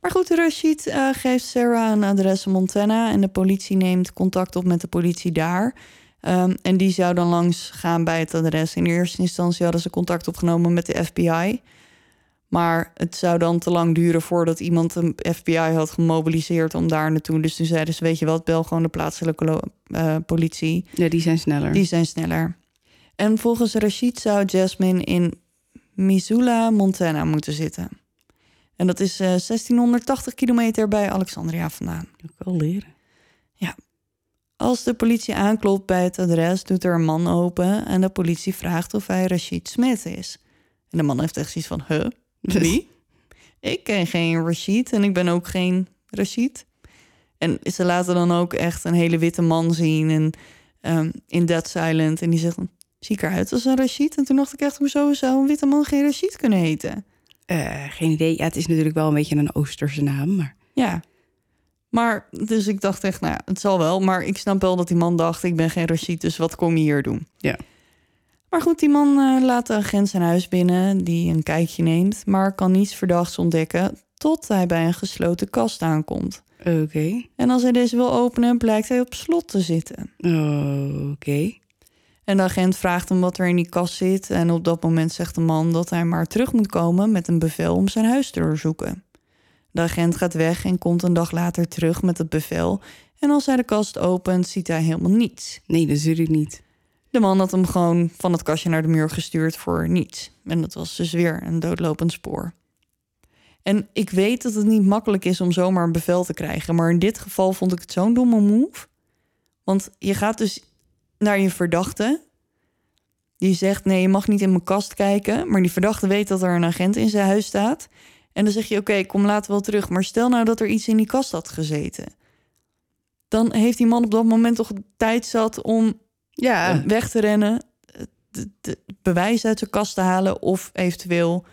Maar goed, Rashid eh, geeft Sarah een adres in Montana en de politie neemt contact op met de politie daar. Ehm, en die zou dan langs gaan bij het adres. In eerste instantie hadden ze contact opgenomen met de FBI. Maar het zou dan te lang duren voordat iemand de FBI had gemobiliseerd om daar naartoe. Dus toen zeiden ze, weet je wat, bel gewoon de plaatselijke eh, politie. Ja, die zijn sneller. Die zijn sneller. En volgens Rashid zou Jasmine in Missoula, Montana moeten zitten. En dat is eh, 1680 kilometer bij Alexandria vandaan. Dat kan leren. Als de politie aanklopt bij het adres, doet er een man open en de politie vraagt of hij Rashid Smith is. En de man heeft echt zoiets van, huh? Wie? ik ken geen Rashid en ik ben ook geen Rashid. En ze laten dan ook echt een hele witte man zien en, ehm, in Dead Silent. En die zegt dan, zie ik eruit als een Rashid? En toen dacht ik echt, hoezo zou een witte man geen Rashid kunnen heten? Eh, geen idee. Ja, het is natuurlijk wel een beetje een Oosterse naam, maar... Ja. Maar, dus ik dacht echt, nou ja, het zal wel. Maar ik snap wel dat die man dacht, ik ben geen Rashid, dus wat kom je hier doen? Ja. Maar goed, die man eh, laat de agent zijn huis binnen, die een kijkje neemt, maar kan niets verdachts ontdekken tot hij bij een gesloten kast aankomt. Oké. En als hij deze wil openen, blijkt hij op slot te zitten. Oké. En de agent vraagt hem wat er in die kast zit. En op dat moment zegt de man dat hij maar terug moet komen met een bevel om zijn huis te doorzoeken. De agent gaat weg en komt een dag later terug met het bevel. En als hij de kast opent, ziet hij helemaal niets. Nee, ik niet. De man had hem gewoon van het kastje naar de muur gestuurd voor niets. En dat was dus weer een doodlopend spoor. En ik weet dat het niet makkelijk is om zomaar een bevel te krijgen. Maar in dit geval vond ik het zo'n domme move. Want je gaat dus naar je verdachte. Die zegt: Nee, je mag niet in mijn kast kijken. Maar die verdachte weet dat er een agent in zijn huis staat. En dan zeg je: Oké, kom later wel terug. Maar stel nou dat er iets in die kast had gezeten. Dan heeft die man op dat moment toch tijd zat om Ja. weg te rennen, de, de bewijs uit zijn kast te halen of eventueel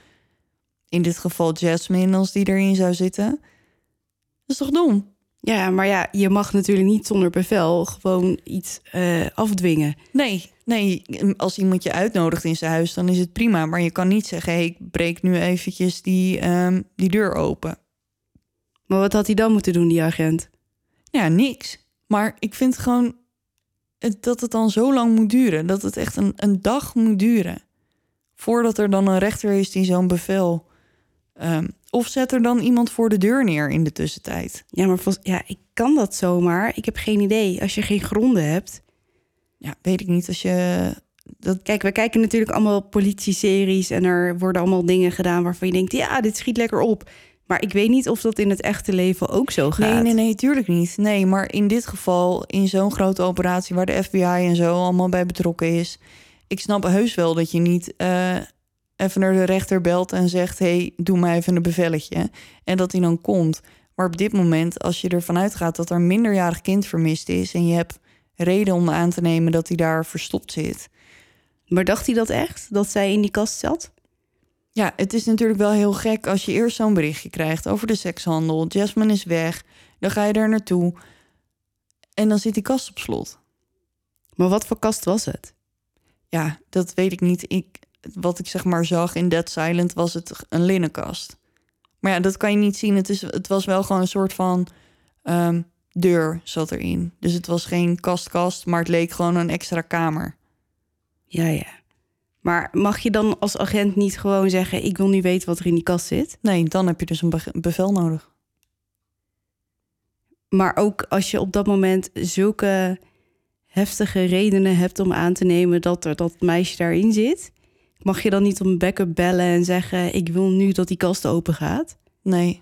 in dit geval Jasmine als die erin zou zitten. Dat is toch dom? Ja, maar ja, je mag natuurlijk niet zonder bevel gewoon iets eh, afdwingen. Nee, nee, als iemand je uitnodigt in zijn huis, dan is het prima. Maar je kan niet zeggen, hey, ik breek nu eventjes die, ehm, die deur open. Maar wat had hij dan moeten doen, die agent? Ja, niks. Maar ik vind gewoon dat het dan zo lang moet duren. Dat het echt een, een dag moet duren. Voordat er dan een rechter is die zo'n bevel... ehm, of zet er dan iemand voor de deur neer in de tussentijd. Ja, maar volgens, ja, ik kan dat zomaar. Ik heb geen idee. Als je geen gronden hebt. Ja, weet ik niet. Als je... Dat, Kijk, we kijken natuurlijk allemaal politie-series en er worden allemaal dingen gedaan waarvan je denkt, ja, dit schiet lekker op. Maar ik weet niet of dat in het echte leven ook zo gaat. nee, nee, nee, tuurlijk niet. Nee, maar in dit geval, in zo'n grote operatie... waar de FBI en zo allemaal bij betrokken is... ik snap heus wel dat je niet eh, even naar de rechter belt... en zegt, hey, doe mij even een bevelletje. En dat hij dan komt. Maar op dit moment, als je ervan uitgaat... dat er een minderjarig kind vermist is... en je hebt reden om aan te nemen dat hij daar verstopt zit... Maar dacht hij dat echt? Dat zij in die kast zat? Ja, het is natuurlijk wel heel gek als je eerst zo'n berichtje krijgt over de sekshandel. Jasmine is weg, dan ga je daar naartoe en dan zit die kast op slot. Maar wat voor kast was het? Ja, dat weet ik niet. Ik, wat ik zeg maar zag in Dead Silent was het een linnenkast. Maar ja, dat kan je niet zien. Het, is, het was wel gewoon een soort van ehm, deur zat erin. Dus het was geen kastkast, maar het leek gewoon een extra kamer. Ja, ja. Maar mag je dan als agent niet gewoon zeggen: Ik wil nu weten wat er in die kast zit? Nee, dan heb je dus een be- bevel nodig. Maar ook als je op dat moment zulke heftige redenen hebt om aan te nemen dat er dat meisje daarin zit, mag je dan niet om backup bellen en zeggen: Ik wil nu dat die kast open gaat? Nee.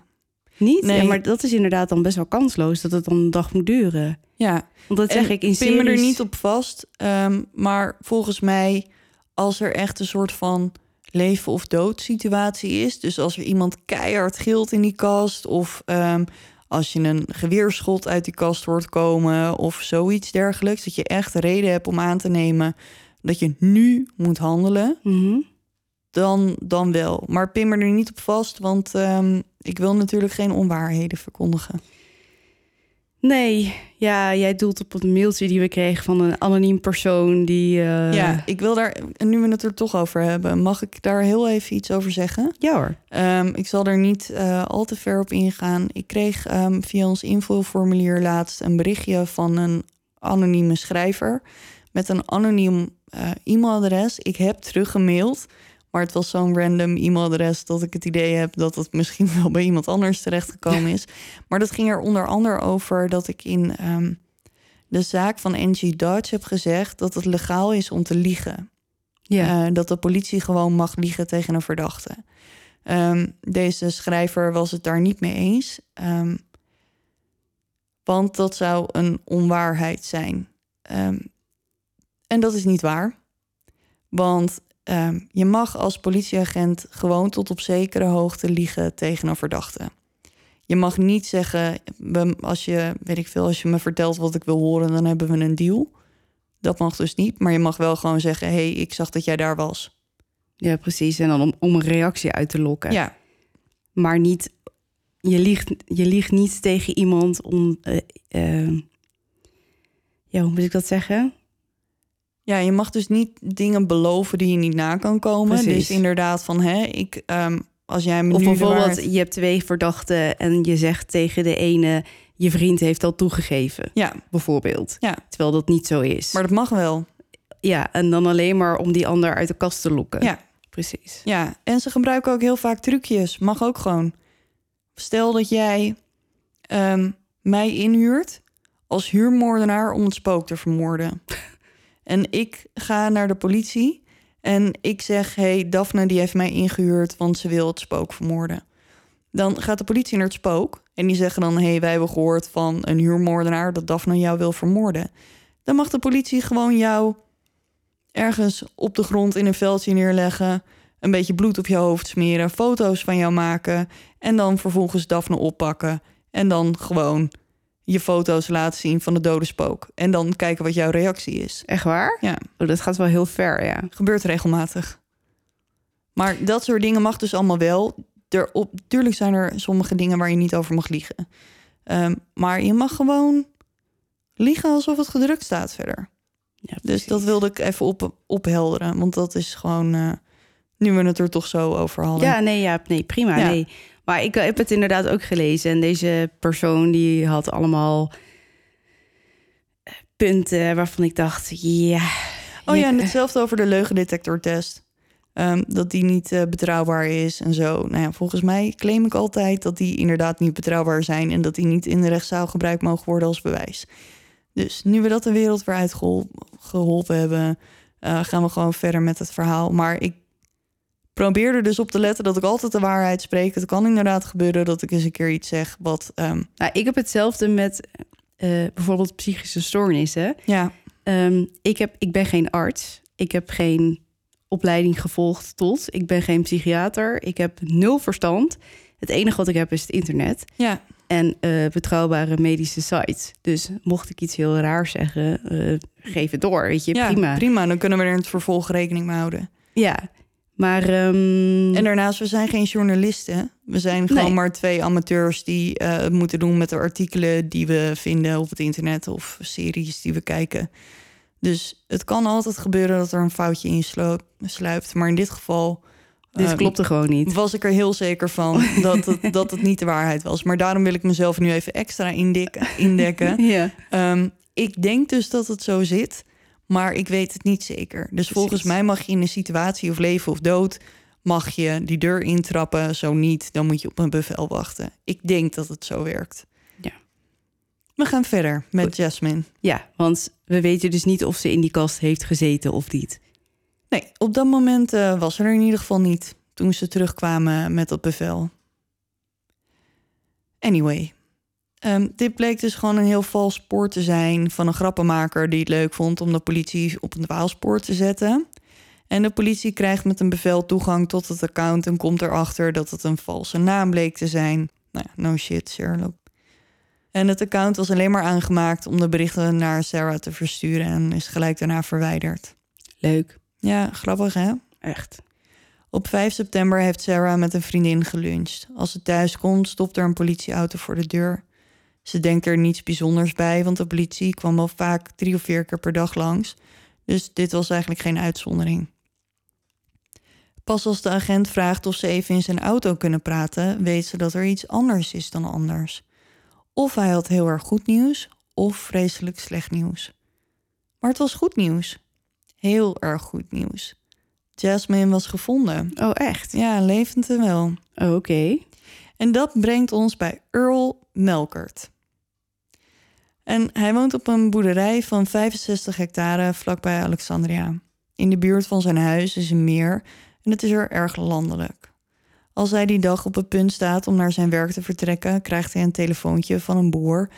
Niet? Nee. Ja, maar dat is inderdaad dan best wel kansloos dat het dan een dag moet duren. Ja, Want dat zeg En ik in me er series... niet op vast. ehm, maar volgens mij, als er echt een soort van leven of dood situatie is. Dus als er iemand keihard gilt in die kast. Of ehm, als je een geweerschot uit die kast hoort komen. Of zoiets dergelijks. Dat je echt reden hebt om aan te nemen dat je nu moet handelen. Mhm. Dan, dan wel. Maar pin me er niet op vast. Want ehm, ik wil natuurlijk geen onwaarheden verkondigen. Nee, ja, jij doelt op het mailtje die we kregen van een anoniem persoon die... eh, Ja, ik wil daar, nu we het er toch over hebben, mag ik daar heel even iets over zeggen? Ja hoor. Ehm, ik zal er niet eh, al te ver op ingaan. Ik kreeg ehm, via ons invulformulier laatst een berichtje van een anonieme schrijver met een anoniem eh, e-mailadres. Ik heb teruggemaild, maar het was zo'n random e-mailadres dat ik het idee heb dat het misschien wel bij iemand anders terechtgekomen is. Maar dat ging er onder andere over dat ik in ehm, de zaak van NG Dodge heb gezegd dat het legaal is om te liegen. Ja. Eh, dat de politie gewoon mag liegen tegen een verdachte. Ehm, deze schrijver was het daar niet mee eens. ehm, want dat zou een onwaarheid zijn. En dat is niet waar. Want ehm, je mag als politieagent gewoon tot op zekere hoogte liegen tegen een verdachte. Je mag niet zeggen, als je, weet ik veel, als je me vertelt wat ik wil horen, dan hebben we een deal. Dat mag dus niet, maar je mag wel gewoon zeggen: hé, hey, ik zag dat jij daar was. ja, precies. En dan om, om een reactie uit te lokken. Ja, Maar niet... Je liegt, je liegt niet tegen iemand om... eh, eh, ja, hoe moet ik dat zeggen? Ja, je mag dus niet dingen beloven die je niet na kan komen. Precies. Dus inderdaad, van hè, ik, ehm, als jij me Of nu bijvoorbeeld, je hebt twee verdachten en je zegt tegen de ene... je vriend heeft al toegegeven, Ja, bijvoorbeeld. ja, Terwijl dat niet zo is. maar dat mag wel. Ja, en dan alleen maar om die ander uit de kast te lokken. Ja. Precies. Ja, en ze gebruiken ook heel vaak trucjes. Mag ook gewoon. Stel dat jij ehm, mij inhuurt als huurmoordenaar om het spook te vermoorden. En ik ga naar de politie en ik zeg... hey, Daphne die heeft mij ingehuurd, want ze wil het spook vermoorden. Dan gaat de politie naar het spook en die zeggen dan... hey, wij hebben gehoord van een huurmoordenaar dat Daphne jou wil vermoorden. Dan mag de politie gewoon jou ergens op de grond in een veldje neerleggen... een beetje bloed op je hoofd smeren, foto's van jou maken... en dan vervolgens Daphne oppakken... en dan gewoon je foto's laten zien van de dode spook. En dan kijken wat jouw reactie is. Echt waar? Ja, Oh, dat gaat wel heel ver, ja. gebeurt regelmatig. Maar dat soort dingen mag dus allemaal wel. Er op, tuurlijk zijn er sommige dingen waar je niet over mag liegen. Ehm, maar je mag gewoon liegen alsof het gedrukt staat verder. ja Dus dat wilde ik even op, ophelderen. Want dat is gewoon... eh, nu we het er toch zo over hadden. Ja, nee, ja, nee, prima. Ja. Nee. Maar ik heb het inderdaad ook gelezen. En deze persoon die had allemaal eh, punten waarvan ik dacht, ja. Oh ja, en hetzelfde over de leugendetectortest. Ehm, dat die niet eh, betrouwbaar is en zo. Nou ja, volgens mij claim ik altijd dat die inderdaad niet betrouwbaar zijn... en dat die niet in de rechtszaal gebruikt mogen worden als bewijs. Dus nu we dat de wereld weer uitgeholpen hebben... eh, gaan we gewoon verder met het verhaal. Maar ik probeer er dus op te letten dat ik altijd de waarheid spreek. Het kan inderdaad gebeuren dat ik eens een keer iets zeg wat... ehm, Nou, ik heb hetzelfde met eh, bijvoorbeeld psychische stoornissen. ja, Ehm, ik, heb, ik ben geen arts. Ik heb geen opleiding gevolgd tot. Ik ben geen psychiater. Ik heb nul verstand. Het enige wat ik heb is het internet ja, en eh, betrouwbare medische sites. Dus mocht ik iets heel raars zeggen, eh, geef het door. Weet je, ja, prima. prima. Dan kunnen we er in het vervolg rekening mee houden. Ja, maar ehm, En daarnaast, we zijn geen journalisten. We zijn gewoon Nee. maar twee amateurs die eh, het moeten doen met de artikelen die we vinden op het internet of series die we kijken. Dus het kan altijd gebeuren dat er een foutje in sluipt. Maar in dit geval dit eh, klopte gewoon niet. was ik er heel zeker van dat het, dat het niet de waarheid was. Maar daarom wil ik mezelf nu even extra indekken. indekken. Ja, Ehm, ik denk dus dat het zo zit, maar ik weet het niet zeker. Dus volgens mij mag je in een situatie of leven of dood... mag je die deur intrappen. Zo niet, dan moet je op een bevel wachten. Ik denk dat het zo werkt. Ja. We gaan verder met Goed. Jasmine. ja, want we weten dus niet of ze in die kast heeft gezeten of niet. Nee, op dat moment eh, was er in ieder geval niet... toen ze terugkwamen met dat bevel. Anyway, ehm, dit bleek dus gewoon een heel vals spoor te zijn van een grappenmaker die het leuk vond om de politie op een dwaalspoor te zetten. En de politie krijgt met een bevel toegang tot het account en komt erachter dat het een valse naam bleek te zijn. Nou ja, no shit, Sherlock. En het account was alleen maar aangemaakt om de berichten naar Sarah te versturen en is gelijk daarna verwijderd. Leuk. Ja, grappig hè? Echt. Op 5 september heeft Sarah met een vriendin geluncht. Als ze thuis komt, stopt er een politieauto voor de deur. Ze denkt er niets bijzonders bij, want de politie kwam al vaak drie of vier keer per dag langs. Dus dit was eigenlijk geen uitzondering. Pas als de agent vraagt of ze even in zijn auto kunnen praten, weet ze dat er iets anders is dan anders. Of hij had heel erg goed nieuws, of vreselijk slecht nieuws. Maar het was goed nieuws. Heel erg goed nieuws. Jasmine was gevonden. Oh, echt? Ja, levend en wel. Oh, Oké. En dat brengt ons bij Earl Melkert. En hij woont op een boerderij van 65 hectare vlakbij Alexandria. In de buurt van zijn huis is een meer en het is er erg landelijk. Als hij die dag op het punt staat om naar zijn werk te vertrekken, krijgt hij een telefoontje van een boer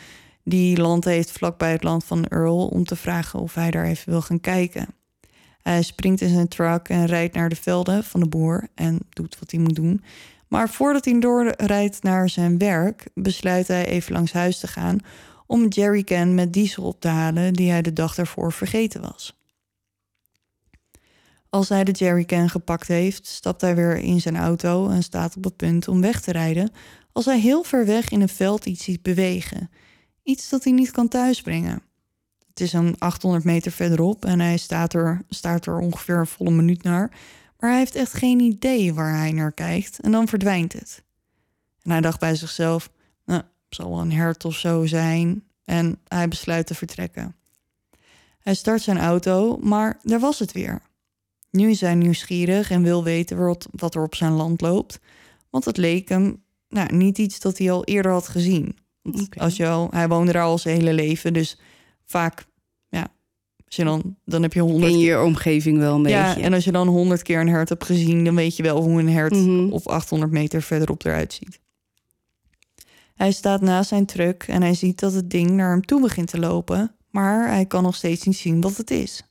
die land heeft vlakbij het land van Earl om te vragen of hij daar even wil gaan kijken. Hij springt in zijn truck en rijdt naar de velden van de boer en doet wat hij moet doen. Maar voordat hij doorrijdt naar zijn werk, besluit hij even langs huis te gaan om een jerrycan met diesel op te halen die hij de dag daarvoor vergeten was. Als hij de jerrycan gepakt heeft, stapt hij weer in zijn auto en staat op het punt om weg te rijden als hij heel ver weg in een veld iets ziet bewegen. Iets dat hij niet kan thuisbrengen. Het is een 800 meter verderop en hij staat er, staat er ongeveer een volle minuut naar. Maar hij heeft echt geen idee waar hij naar kijkt en dan verdwijnt het. En hij dacht bij zichzelf, nou, zal wel een hert of zo zijn. En hij besluit te vertrekken. Hij start zijn auto, maar daar was het weer. Nu is hij nieuwsgierig en wil weten wat, er op zijn land loopt. Want het leek hem nou, niet iets dat hij al eerder had gezien. Als je al, hij woonde daar al zijn hele leven, dus vaak, ja, als je dan, dan heb je honderd Ken je omgeving wel een ja, beetje? en als je dan honderd keer een hert hebt gezien, dan weet je wel hoe een hert Mhm. of 800 meter verderop eruit ziet. Hij staat naast zijn truck en hij ziet dat het ding naar hem toe begint te lopen, maar hij kan nog steeds niet zien wat het is.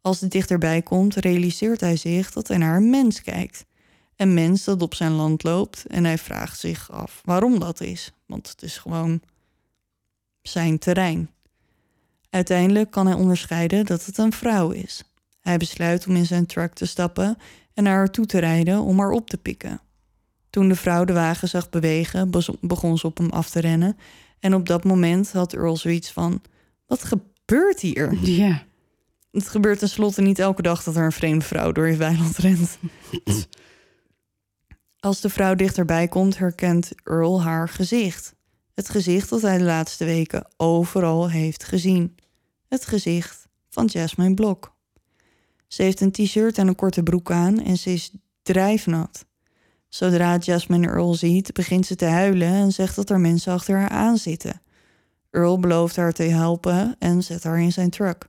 Als het dichterbij komt, realiseert hij zich dat hij naar een mens kijkt. Een mens dat op zijn land loopt en hij vraagt zich af waarom dat is, want het is gewoon zijn terrein. Uiteindelijk kan hij onderscheiden dat het een vrouw is. Hij besluit om in zijn truck te stappen en naar haar toe te rijden om haar op te pikken. Toen de vrouw de wagen zag bewegen, begon ze op hem af te rennen. En op dat moment had Earl zoiets van: Wat gebeurt hier? Ja. Het gebeurt tenslotte niet elke dag dat er een vreemde vrouw door je weiland rent. Als de vrouw dichterbij komt, herkent Earl haar gezicht. Het gezicht dat hij de laatste weken overal heeft gezien. Het gezicht van Jasmine Blok. Ze heeft een t-shirt en een korte broek aan en ze is drijfnat. Zodra Jasmine Earl ziet, begint ze te huilen en zegt dat er mensen achter haar aan zitten. Earl belooft haar te helpen en zet haar in zijn truck.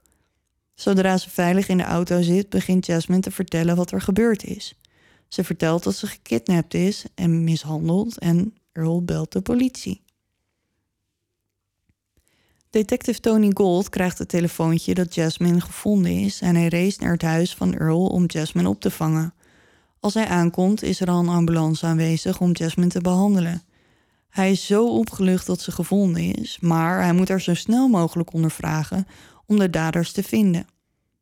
Zodra ze veilig in de auto zit, begint Jasmine te vertellen wat er gebeurd is. Ze vertelt dat ze gekidnapt is en mishandeld en Earl belt de politie. Detective Tony Gold krijgt het telefoontje dat Jasmine gevonden is en hij race naar het huis van Earl om Jasmine op te vangen. Als hij aankomt is er al een ambulance aanwezig om Jasmine te behandelen. Hij is zo opgelucht dat ze gevonden is, maar hij moet haar zo snel mogelijk ondervragen om de daders te vinden.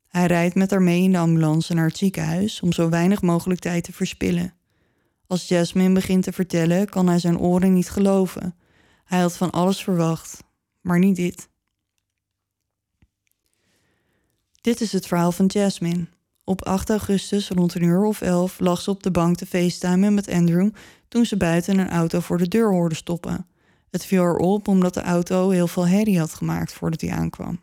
Hij rijdt met haar mee in de ambulance naar het ziekenhuis om zo weinig mogelijk tijd te verspillen. Als Jasmine begint te vertellen, kan hij zijn oren niet geloven. Hij had van alles verwacht, maar niet dit. Dit is het verhaal van Jasmine. Op 8 augustus rond een uur of elf lag ze op de bank te facetimen met Andrew toen ze buiten een auto voor de deur hoorde stoppen. Het viel haar op omdat de auto heel veel herrie had gemaakt voordat hij aankwam.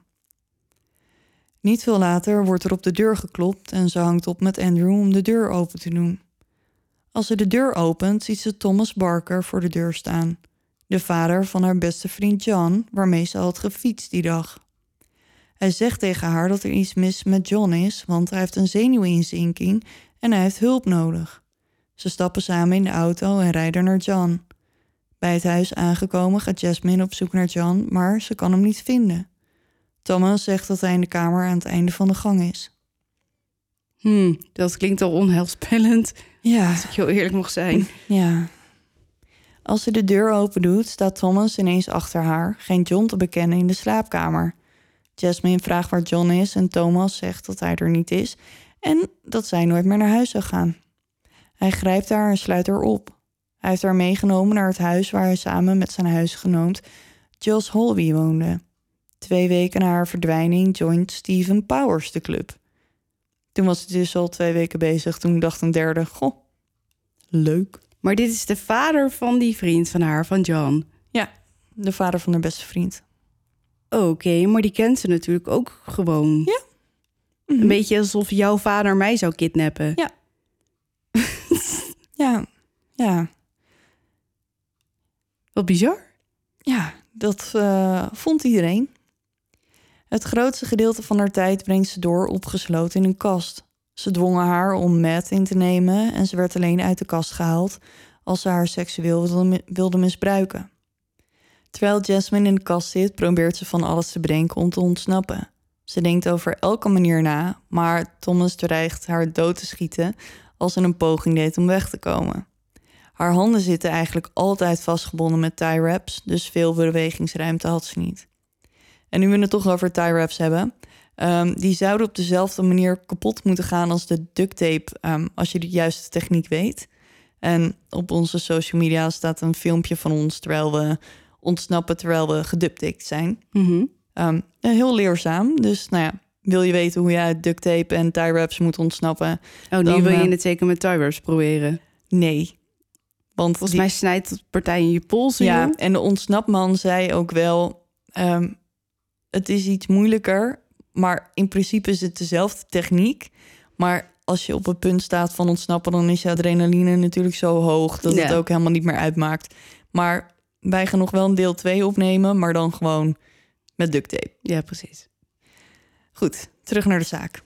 Niet veel later wordt er op de deur geklopt en ze hangt op met Andrew om de deur open te doen. Als ze de deur opent, ziet ze Thomas Barker voor de deur staan, de vader van haar beste vriend John, waarmee ze had gefietst die dag. Hij zegt tegen haar dat er iets mis met John is, want hij heeft een zenuwinzinking en hij heeft hulp nodig. Ze stappen samen in de auto en rijden naar John. Bij het huis aangekomen gaat Jasmine op zoek naar John, maar ze kan hem niet vinden. Thomas zegt dat hij in de kamer aan het einde van de gang is. Hmm, dat klinkt al onheilspellend, Ja, als ik heel eerlijk mag zijn. ja. Als ze de deur open doet, staat Thomas ineens achter haar, geen John te bekennen in de slaapkamer. Jasmine vraagt waar John is en Thomas zegt dat hij er niet is en dat zij nooit meer naar huis zou gaan. Hij grijpt haar en sluit haar op. Hij heeft haar meegenomen naar het huis waar hij samen met zijn huisgenoot Jos Holby woonde. Twee weken na haar verdwijning joint Steven Powers de club. Toen was het dus al twee weken bezig. Toen dacht een derde, goh, leuk. Maar dit is de vader van die vriend van haar, van John. Ja, de vader van haar beste vriend. Oké, maar die kent ze natuurlijk ook gewoon. Ja. Een beetje alsof jouw vader mij zou kidnappen. Ja. Ja, ja, Wat bizar. ja, dat eh, vond iedereen. Het grootste gedeelte van haar tijd brengt ze door opgesloten in een kast. Ze dwongen haar om Matt in te nemen en ze werd alleen uit de kast gehaald als ze haar seksueel wilde, wilde misbruiken. Terwijl Jasmine in de kast zit, probeert ze van alles te bedenken om te ontsnappen. Ze denkt over elke manier na, maar Thomas dreigt haar dood te schieten als ze een poging deed om weg te komen. Haar handen zitten eigenlijk altijd vastgebonden met tie wraps, dus veel bewegingsruimte had ze niet. En nu we het toch over tie wraps hebben, ehm, die zouden op dezelfde manier kapot moeten gaan als de duct tape, ehm, als je de juiste techniek weet. En op onze social media staat een filmpje van ons terwijl we ontsnappen terwijl we geductict zijn. Mhm. Ehm, heel leerzaam. Dus nou ja, wil je weten hoe je uit duct tape en tie wraps moet ontsnappen? Oh, nu Dan, wil je eh, het zeker met Tywers proberen. Nee. Want Volgens die- mij snijdt het partij in je polsen, ja, joh. en de ontsnapman zei ook wel: ehm, het is iets moeilijker, maar in principe is het dezelfde techniek. Maar als je op het punt staat van ontsnappen, dan is je adrenaline natuurlijk zo hoog dat het ook helemaal niet meer uitmaakt. Maar wij gaan nog wel een deel 2 opnemen, maar dan gewoon met duct tape. Ja, precies. Goed, terug naar de zaak.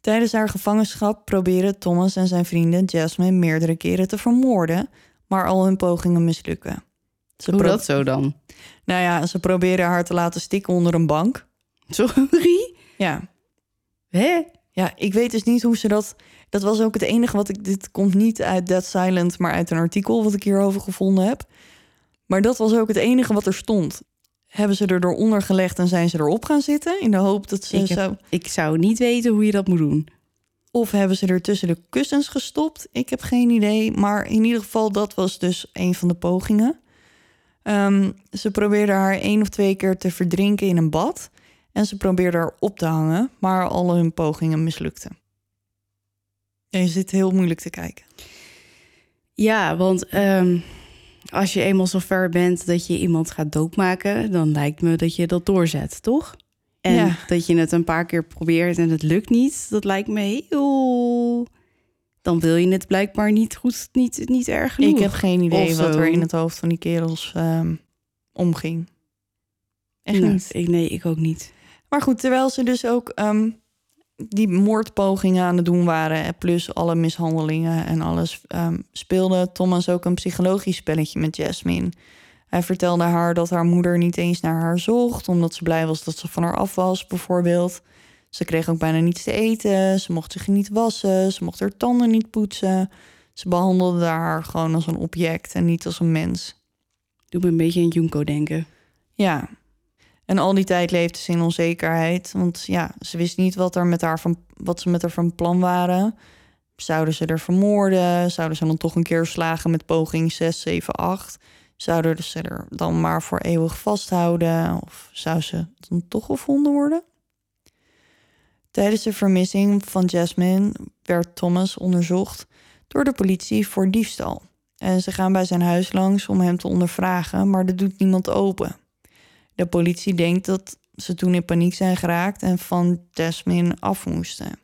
Tijdens haar gevangenschap proberen Thomas en zijn vrienden Jasmine meerdere keren te vermoorden, maar al hun pogingen mislukken. Ze Hoe dat zo dan? Nou ja, ze proberen haar te laten stikken onder een bank. Sorry? Ja. Hè? Ja, ik weet dus niet hoe ze dat... Dat was ook het enige wat ik... Dit komt niet uit Dead Silent, maar uit een artikel wat ik hierover gevonden heb. Maar dat was ook het enige wat er stond. Hebben ze er eronder gelegd en zijn ze erop gaan zitten... in de hoop dat ze Ik heb- zo... Ik zou niet weten hoe je dat moet doen. Of hebben ze er tussen de kussens gestopt? Ik heb geen idee. Maar in ieder geval, dat was dus een van de pogingen. Ehm, ze probeerden haar één of twee keer te verdrinken in een bad. En ze probeerden haar op te hangen. Maar alle hun pogingen mislukten. En je zit heel moeilijk te kijken. Ja, want ehm, als je eenmaal zo ver bent dat je iemand gaat doodmaken, dan lijkt me dat je dat doorzet, toch? En Ja. dat je het een paar keer probeert en het lukt niet, dat lijkt me heel. Dan wil je het blijkbaar niet goed, niet, niet erg genoeg. Ik heb geen idee Of wat er in het hoofd van die kerels ehm, omging. Echt Nou, niet. ik, nee, ik ook niet. Maar goed, terwijl ze dus ook ehm, die moordpogingen aan het doen waren... en plus alle mishandelingen en alles... ehm, speelde Thomas ook een psychologisch spelletje met Jasmine. Hij vertelde haar dat haar moeder niet eens naar haar zocht... omdat ze blij was dat ze van haar af was, bijvoorbeeld. Ze kreeg ook bijna niets te eten. Ze mocht zich niet wassen. Ze mocht haar tanden niet poetsen. Ze behandelde haar gewoon als een object en niet als een mens. Doe me een beetje aan Junko denken. Ja. En al die tijd leefde ze in onzekerheid. Want ja, ze wist niet wat, er met haar van, wat ze met haar van plan waren. Zouden ze er vermoorden? Zouden ze dan toch een keer slagen met poging 6, 7, 8? Zouden ze er dan maar voor eeuwig vasthouden? Of zou ze dan toch gevonden worden? Tijdens de vermissing van Jasmine werd Thomas onderzocht door de politie voor diefstal. En ze gaan bij zijn huis langs om hem te ondervragen, maar er doet niemand open. De politie denkt dat ze toen in paniek zijn geraakt en van Jasmine af moesten.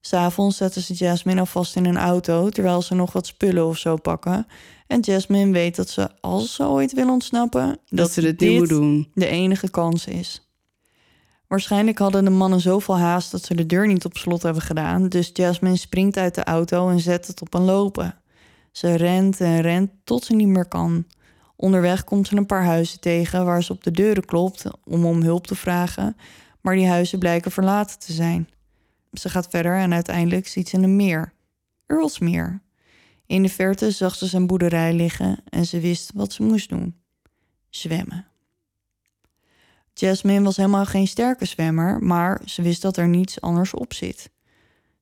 S'avonds zetten ze Jasmine alvast in een auto terwijl ze nog wat spullen of zo pakken. En Jasmine weet dat ze, als ze ooit wil ontsnappen, Dat, ze dit moet doen. de enige kans is. Waarschijnlijk hadden de mannen zoveel haast dat ze de deur niet op slot hebben gedaan. Dus Jasmine springt uit de auto en zet het op een lopen. Ze rent en rent tot ze niet meer kan. Onderweg komt ze een paar huizen tegen waar ze op de deuren klopt om om hulp te vragen, maar die huizen blijken verlaten te zijn. Ze gaat verder en uiteindelijk ziet ze een meer. Earlsmeer. In de verte zag ze zijn boerderij liggen en ze wist wat ze moest doen: zwemmen. Jasmine was helemaal geen sterke zwemmer, maar ze wist dat er niets anders op zit.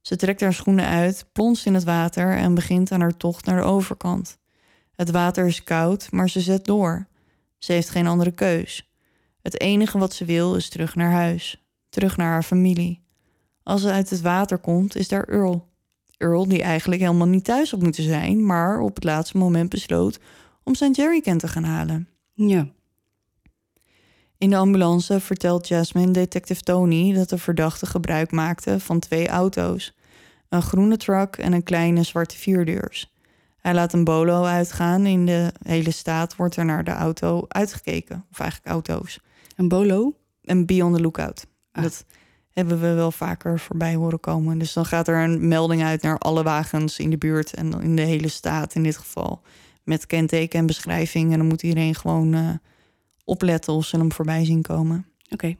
Ze trekt haar schoenen uit, plonst in het water en begint aan haar tocht naar de overkant. Het water is koud, maar ze zet door. Ze heeft geen andere keus. Het enige wat ze wil is terug naar huis, terug naar haar familie. Als ze uit het water komt, is daar Earl. Earl, die eigenlijk helemaal niet thuis had moeten zijn, maar op het laatste moment besloot om zijn jerrycan te gaan halen. Ja. In de ambulance vertelt Jasmine detective Tony dat de verdachte gebruik maakte van twee auto's: een groene truck en een kleine zwarte vierdeurs. Hij laat een bolo uitgaan. In de hele staat wordt er naar de auto uitgekeken. Of eigenlijk auto's. Een bolo? Een be on the lookout. Ah. Dat hebben we wel vaker voorbij horen komen. Dus dan gaat er een melding uit naar alle wagens in de buurt en in de hele staat in dit geval. Met kenteken en beschrijving. En dan moet iedereen gewoon eh, opletten of ze hem voorbij zien komen. Oké.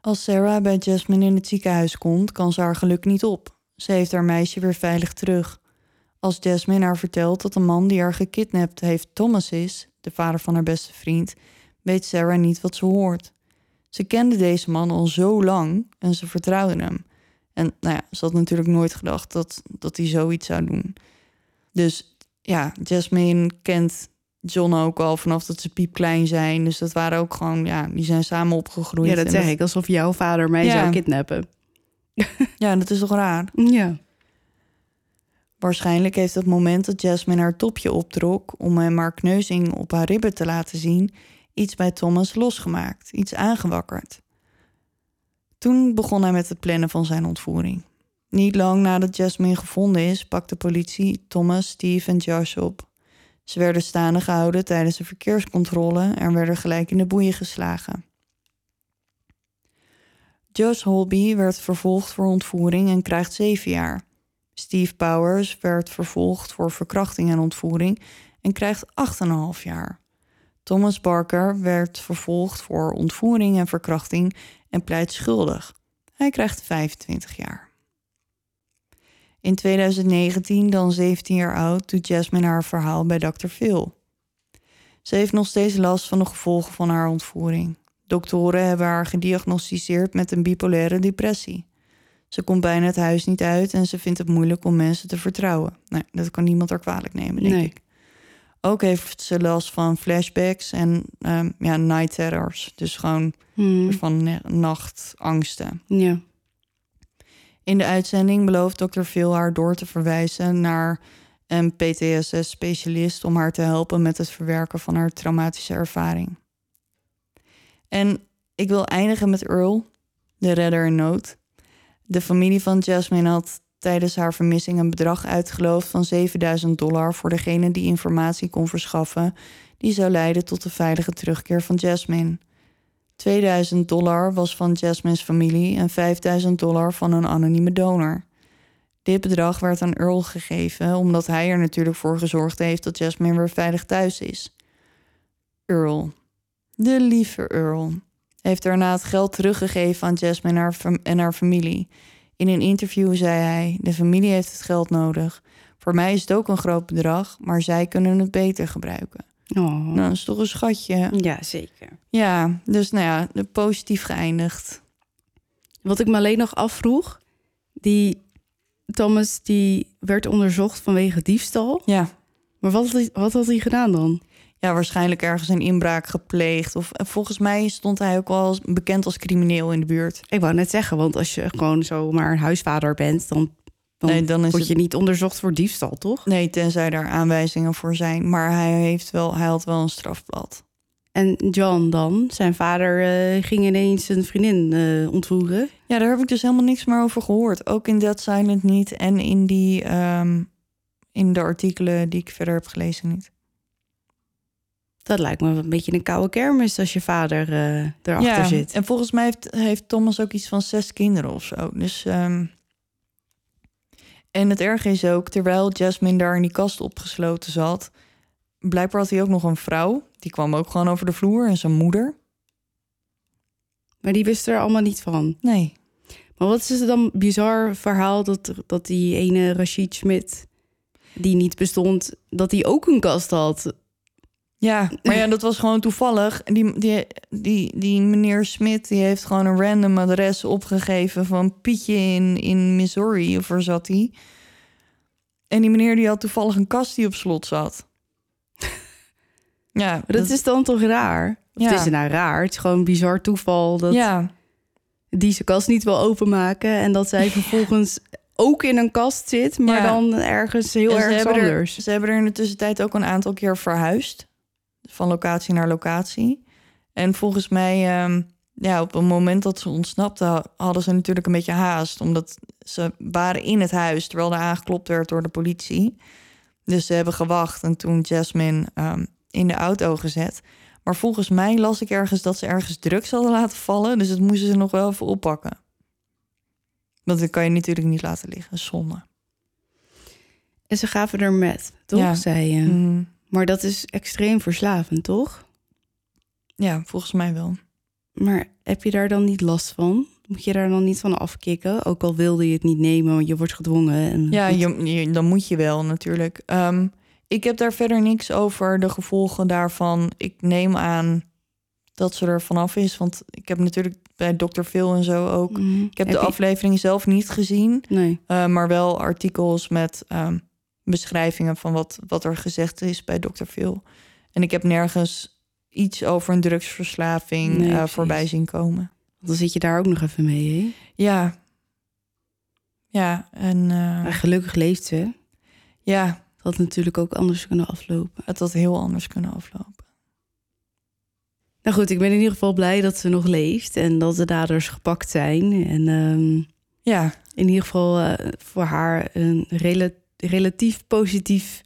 Als Sarah bij Jasmine in het ziekenhuis komt, kan ze haar geluk niet op. Ze heeft haar meisje weer veilig terug. Als Jasmine haar vertelt dat de man die haar gekidnapt heeft Thomas is, de vader van haar beste vriend, weet Sarah niet wat ze hoort. Ze kende deze man al zo lang en ze vertrouwde hem. En nou ja, ze had natuurlijk nooit gedacht dat, dat hij zoiets zou doen. Dus ja, Jasmine kent John ook al vanaf dat ze piepklein zijn. Dus dat waren ook gewoon, ja, die zijn samen opgegroeid. Ja, dat zeg ik. Alsof jouw vader mij Ja. zou kidnappen. Ja, dat is toch raar? Ja. Waarschijnlijk heeft het moment dat Jasmine haar topje optrok om hem haar kneuzing op haar ribben te laten zien, iets bij Thomas losgemaakt, iets aangewakkerd. Toen begon hij met het plannen van zijn ontvoering. Niet lang nadat Jasmine gevonden is, pakt de politie Thomas, Steve en Josh op. Ze werden staande gehouden tijdens de verkeerscontrole en werden gelijk in de boeien geslagen. Josh Holby werd vervolgd voor ontvoering en krijgt zeven jaar. Steve Powers werd vervolgd voor verkrachting en ontvoering en krijgt 8,5 jaar. Thomas Barker werd vervolgd voor ontvoering en verkrachting en pleit schuldig. Hij krijgt 25 jaar. In 2019, dan 17 jaar oud, doet Jasmine haar verhaal bij Dr. Phil. Ze heeft nog steeds last van de gevolgen van haar ontvoering. Doktoren hebben haar gediagnosticeerd met een bipolaire depressie. Ze komt bijna het huis niet uit en ze vindt het moeilijk om mensen te vertrouwen. Nee, dat kan niemand haar kwalijk nemen, denk Nee. ik. Ook heeft ze last van flashbacks en ehm, ja, night terrors. Dus gewoon Hmm. van nachtangsten. Ja. In de uitzending belooft dokter Phil haar door te verwijzen naar een PTSS-specialist om haar te helpen met het verwerken van haar traumatische ervaring. En ik wil eindigen met Earl, de redder in nood. De familie van Jasmine had tijdens haar vermissing een bedrag uitgeloofd van 7000 dollar voor degene die informatie kon verschaffen die zou leiden tot de veilige terugkeer van Jasmine. 2000 dollar was van Jasmine's familie en 5000 dollar van een anonieme donor. Dit bedrag werd aan Earl gegeven omdat hij er natuurlijk voor gezorgd heeft dat Jasmine weer veilig thuis is. Earl, de lieve Earl, heeft daarna het geld teruggegeven aan Jasmine en haar, en haar familie. In een interview zei hij: De familie heeft het geld nodig. Voor mij is het ook een groot bedrag, maar zij kunnen het beter gebruiken. Oh. Nou, dat is toch een schatje. Ja, zeker. Ja, dus nou ja, de positief geëindigd. Wat ik me alleen nog afvroeg, die Thomas die werd onderzocht vanwege diefstal. Ja, Maar wat wat had hij gedaan dan? Ja, waarschijnlijk ergens een inbraak gepleegd. Of en volgens mij stond hij ook wel bekend als crimineel in de buurt. Ik wou net zeggen, want als je gewoon zomaar een huisvader bent, dan, dan, Nee, dan is word het- je niet onderzocht voor diefstal, toch? Nee, tenzij daar aanwijzingen voor zijn. Maar hij, heeft wel, hij had wel een strafblad. En John dan, zijn vader eh, ging ineens een vriendin eh, ontvoeren. Ja, daar heb ik dus helemaal niks meer over gehoord. Ook in Dead Silent niet. En in, die, ehm, in de artikelen die ik verder heb gelezen niet. Dat lijkt me een beetje een koude kermis als je vader eh, erachter ja, zit. en volgens mij heeft, heeft Thomas ook iets van zes kinderen of zo. Dus, ehm, En het erge is ook, terwijl Jasmine daar in die kast opgesloten zat... blijkbaar had hij ook nog een vrouw. Die kwam ook gewoon over de vloer en zijn moeder. Maar die wisten er allemaal niet van. Nee. Maar wat is het dan bizar verhaal dat, dat die ene Rashid Schmidt, die niet bestond, dat hij ook een kast had? Ja, maar ja, dat was gewoon toevallig. Die, die, die, die meneer Smit die heeft gewoon een random adres opgegeven van Pietje in, in Missouri, of waar zat hij? En die meneer die had toevallig een kast die op slot zat. ja, dat, is dan toch raar? Of Ja. Het is nou raar. Het is gewoon een bizar toeval dat ja, die zijn kast niet wil openmaken en dat zij vervolgens ook in een kast zit, maar Ja. dan ergens heel erg hebben er- anders. ze hebben er in de tussentijd ook een aantal keer verhuisd. Van locatie naar locatie. En volgens mij, ehm, ja, op het moment dat ze ontsnapte, hadden ze natuurlijk een beetje haast. Omdat ze waren in het huis terwijl er aangeklopt werd door de politie. Dus ze hebben gewacht en toen Jasmine ehm, in de auto gezet. Maar volgens mij las ik ergens dat ze ergens drugs hadden laten vallen. Dus dat moesten ze nog wel even oppakken. Want dat kan je natuurlijk niet laten liggen, zonde. En ze gaven er met, toch? Ja. Zei je. Mhm. Maar dat is extreem verslavend, toch? Ja, volgens mij wel. Maar heb je daar dan niet last van? Moet je daar dan niet van afkicken? Ook al wilde je het niet nemen, want je wordt gedwongen. En Ja, je, je- dan moet je wel natuurlijk. Ehm, ik heb daar verder niks over de gevolgen daarvan. Ik neem aan dat ze er vanaf is. Want ik heb natuurlijk bij Dr. Phil en zo ook. Mhm. Ik heb, Heb de je- aflevering zelf niet gezien. Nee. eh, maar wel artikels met ehm, beschrijvingen van wat, wat er gezegd is bij Dr. Phil. En ik heb nergens iets over een drugsverslaving Nee, eh, voorbij zien komen. Dan zit je daar ook nog even mee, hè? Ja. Ja, en eh, gelukkig leeft ze. ja, Dat had natuurlijk ook anders kunnen aflopen. het had heel anders kunnen aflopen. Nou goed, ik ben in ieder geval blij dat ze nog leeft en dat de daders gepakt zijn. En ehm, Ja, in ieder geval eh, voor haar een rela- relatief positief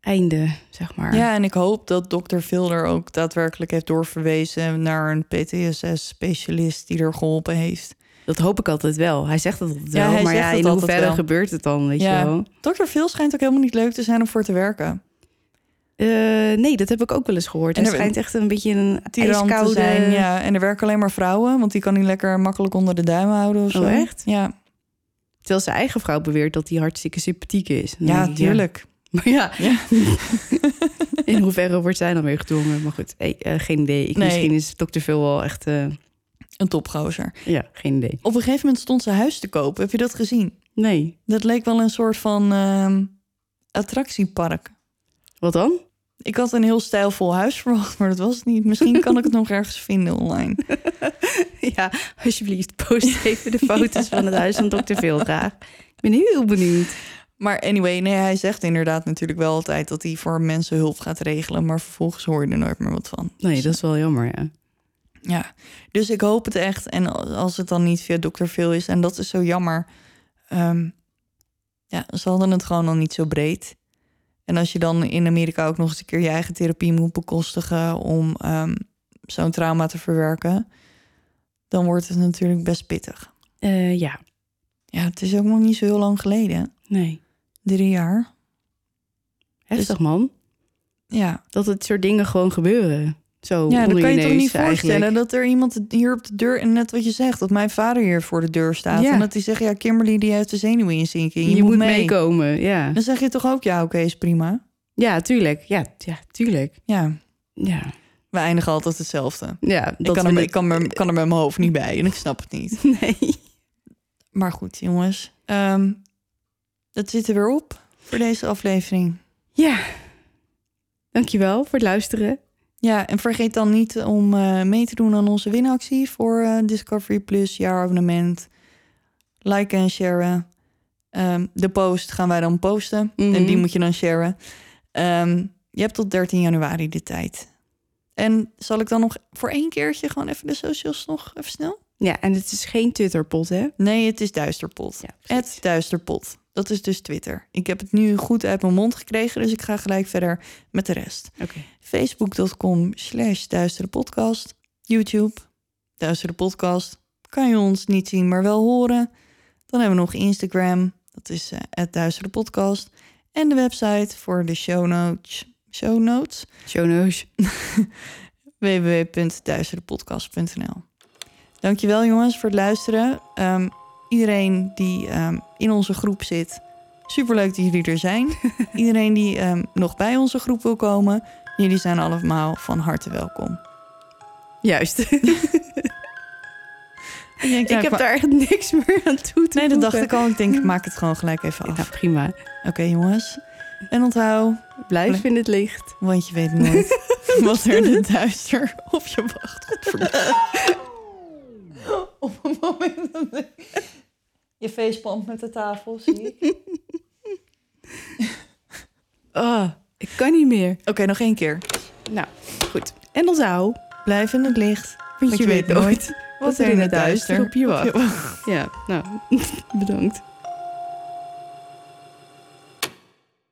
einde, zeg maar. Ja, en ik hoop dat dokter Vilder ook daadwerkelijk heeft doorverwezen naar een PTSS-specialist die er geholpen heeft. Dat hoop ik altijd wel. Hij zegt dat altijd Ja, wel. maar ja, in hoeverre gebeurt het dan, weet Ja. je wel? Dokter Phil schijnt ook helemaal niet leuk te zijn om voor te werken. Eh, nee, dat heb ik ook wel eens gehoord. En Hij er- schijnt echt een beetje een Tiran te ijskoude... zijn, ja. En er werken alleen maar vrouwen, want die kan hij lekker makkelijk onder de duim houden of zo. Oh, echt? Ja, Terwijl zijn eigen vrouw beweert dat hij hartstikke sympathiek is. Ja tuurlijk. Maar ja, Ja. in hoeverre wordt zij dan weer gedwongen? Maar goed, hey, eh, geen idee. Ik, Nee. Misschien is Dr. Phil wel echt... eh, Een topgozer. ja, geen idee. Op een gegeven moment stond zijn huis te koop. Heb je dat gezien? Nee. Dat leek wel een soort van ehm, attractiepark. Wat dan? Ik had een heel stijlvol huis verwacht, maar dat was het niet. Misschien kan ik het nog ergens vinden online. ja, alsjeblieft, post even de foto's van het huis van Dr. Phil graag. Ik ben heel benieuwd. Maar anyway, nee, hij zegt inderdaad natuurlijk wel altijd dat hij voor mensen hulp gaat regelen, maar vervolgens hoor je er nooit meer wat van. Nee, dat is wel jammer, ja. Ja, dus ik hoop het echt. En als het dan niet via Dr. Phil is, en dat is zo jammer. ehm, ja, ze hadden het gewoon al niet zo breed. En als je dan in Amerika ook nog eens een keer je eigen therapie moet bekostigen om ehm, zo'n trauma te verwerken, dan wordt het natuurlijk best pittig. Eh, ja, Ja, het is ook nog niet zo heel lang geleden. nee. Drie jaar. Heftig, man. Ja, Dat het soort dingen gewoon gebeuren. Zo ja dan kan je toch niet eigenlijk. voorstellen dat er iemand hier op de deur... en net wat je zegt, dat mijn vader hier voor de deur staat... Ja. en dat hij zegt, ja, Kimberly die heeft de zenuwinzinking. Je, Je, moet mee. meekomen, ja. Dan zeg je toch ook, ja, oké, is prima. Ja, tuurlijk. Ja, ja tuurlijk. Ja, Ja, we eindigen altijd hetzelfde. ja Ik dat kan, wil er, ik- ik kan, er, kan er met mijn hoofd niet bij en ik snap het niet. Nee. Maar goed, jongens. ehm dat zit er weer op voor deze aflevering. Ja. Dankjewel voor het luisteren. Ja, en vergeet dan niet om eh, mee te doen aan onze winactie voor eh, Discovery Plus jaarabonnement. Liken en sharen. Ehm, de post gaan wij dan posten Mhm. en die moet je dan sharen. Ehm, je hebt tot 13 januari de tijd. En zal ik dan nog voor één keertje gewoon even de socials nog even snel? Ja, en het is geen Twitterpot, hè? Nee, het is Duisterpot. Ja. Het Duisterpot. Dat is dus Twitter. Ik heb het nu goed uit mijn mond gekregen, dus ik ga gelijk verder met de rest. Facebook.com slash Duistere Podcast. YouTube, Duistere Podcast. Kan je ons niet zien, maar wel horen. Dan hebben we nog Instagram. Dat is eh, het Duistere Podcast. En de website voor de show notes. show notes. Show notes. www.duisterdepodcast.nl Dankjewel jongens voor het luisteren. Ehm, iedereen die ehm, in onze groep zit, superleuk dat jullie er zijn. iedereen die ehm, nog bij onze groep wil komen, jullie zijn allemaal van harte welkom. Juist. Ik, ik heb daar echt niks meer aan toe te Nee, dat dacht ik al. Ik denk, ik maak het gewoon gelijk even af. Ja, prima. Oké jongens. En onthoud, Blijf in het licht. want je weet nooit wat er in het duister op je wacht. Op een moment dat je facepalmt met de tafel, zie ik. Ah, ik kan niet meer. Oké, nog één keer. Nou, goed. En dan zou, Blijf in het licht. want je weet nooit wat er in het duister op je wacht. Ja, nou, bedankt.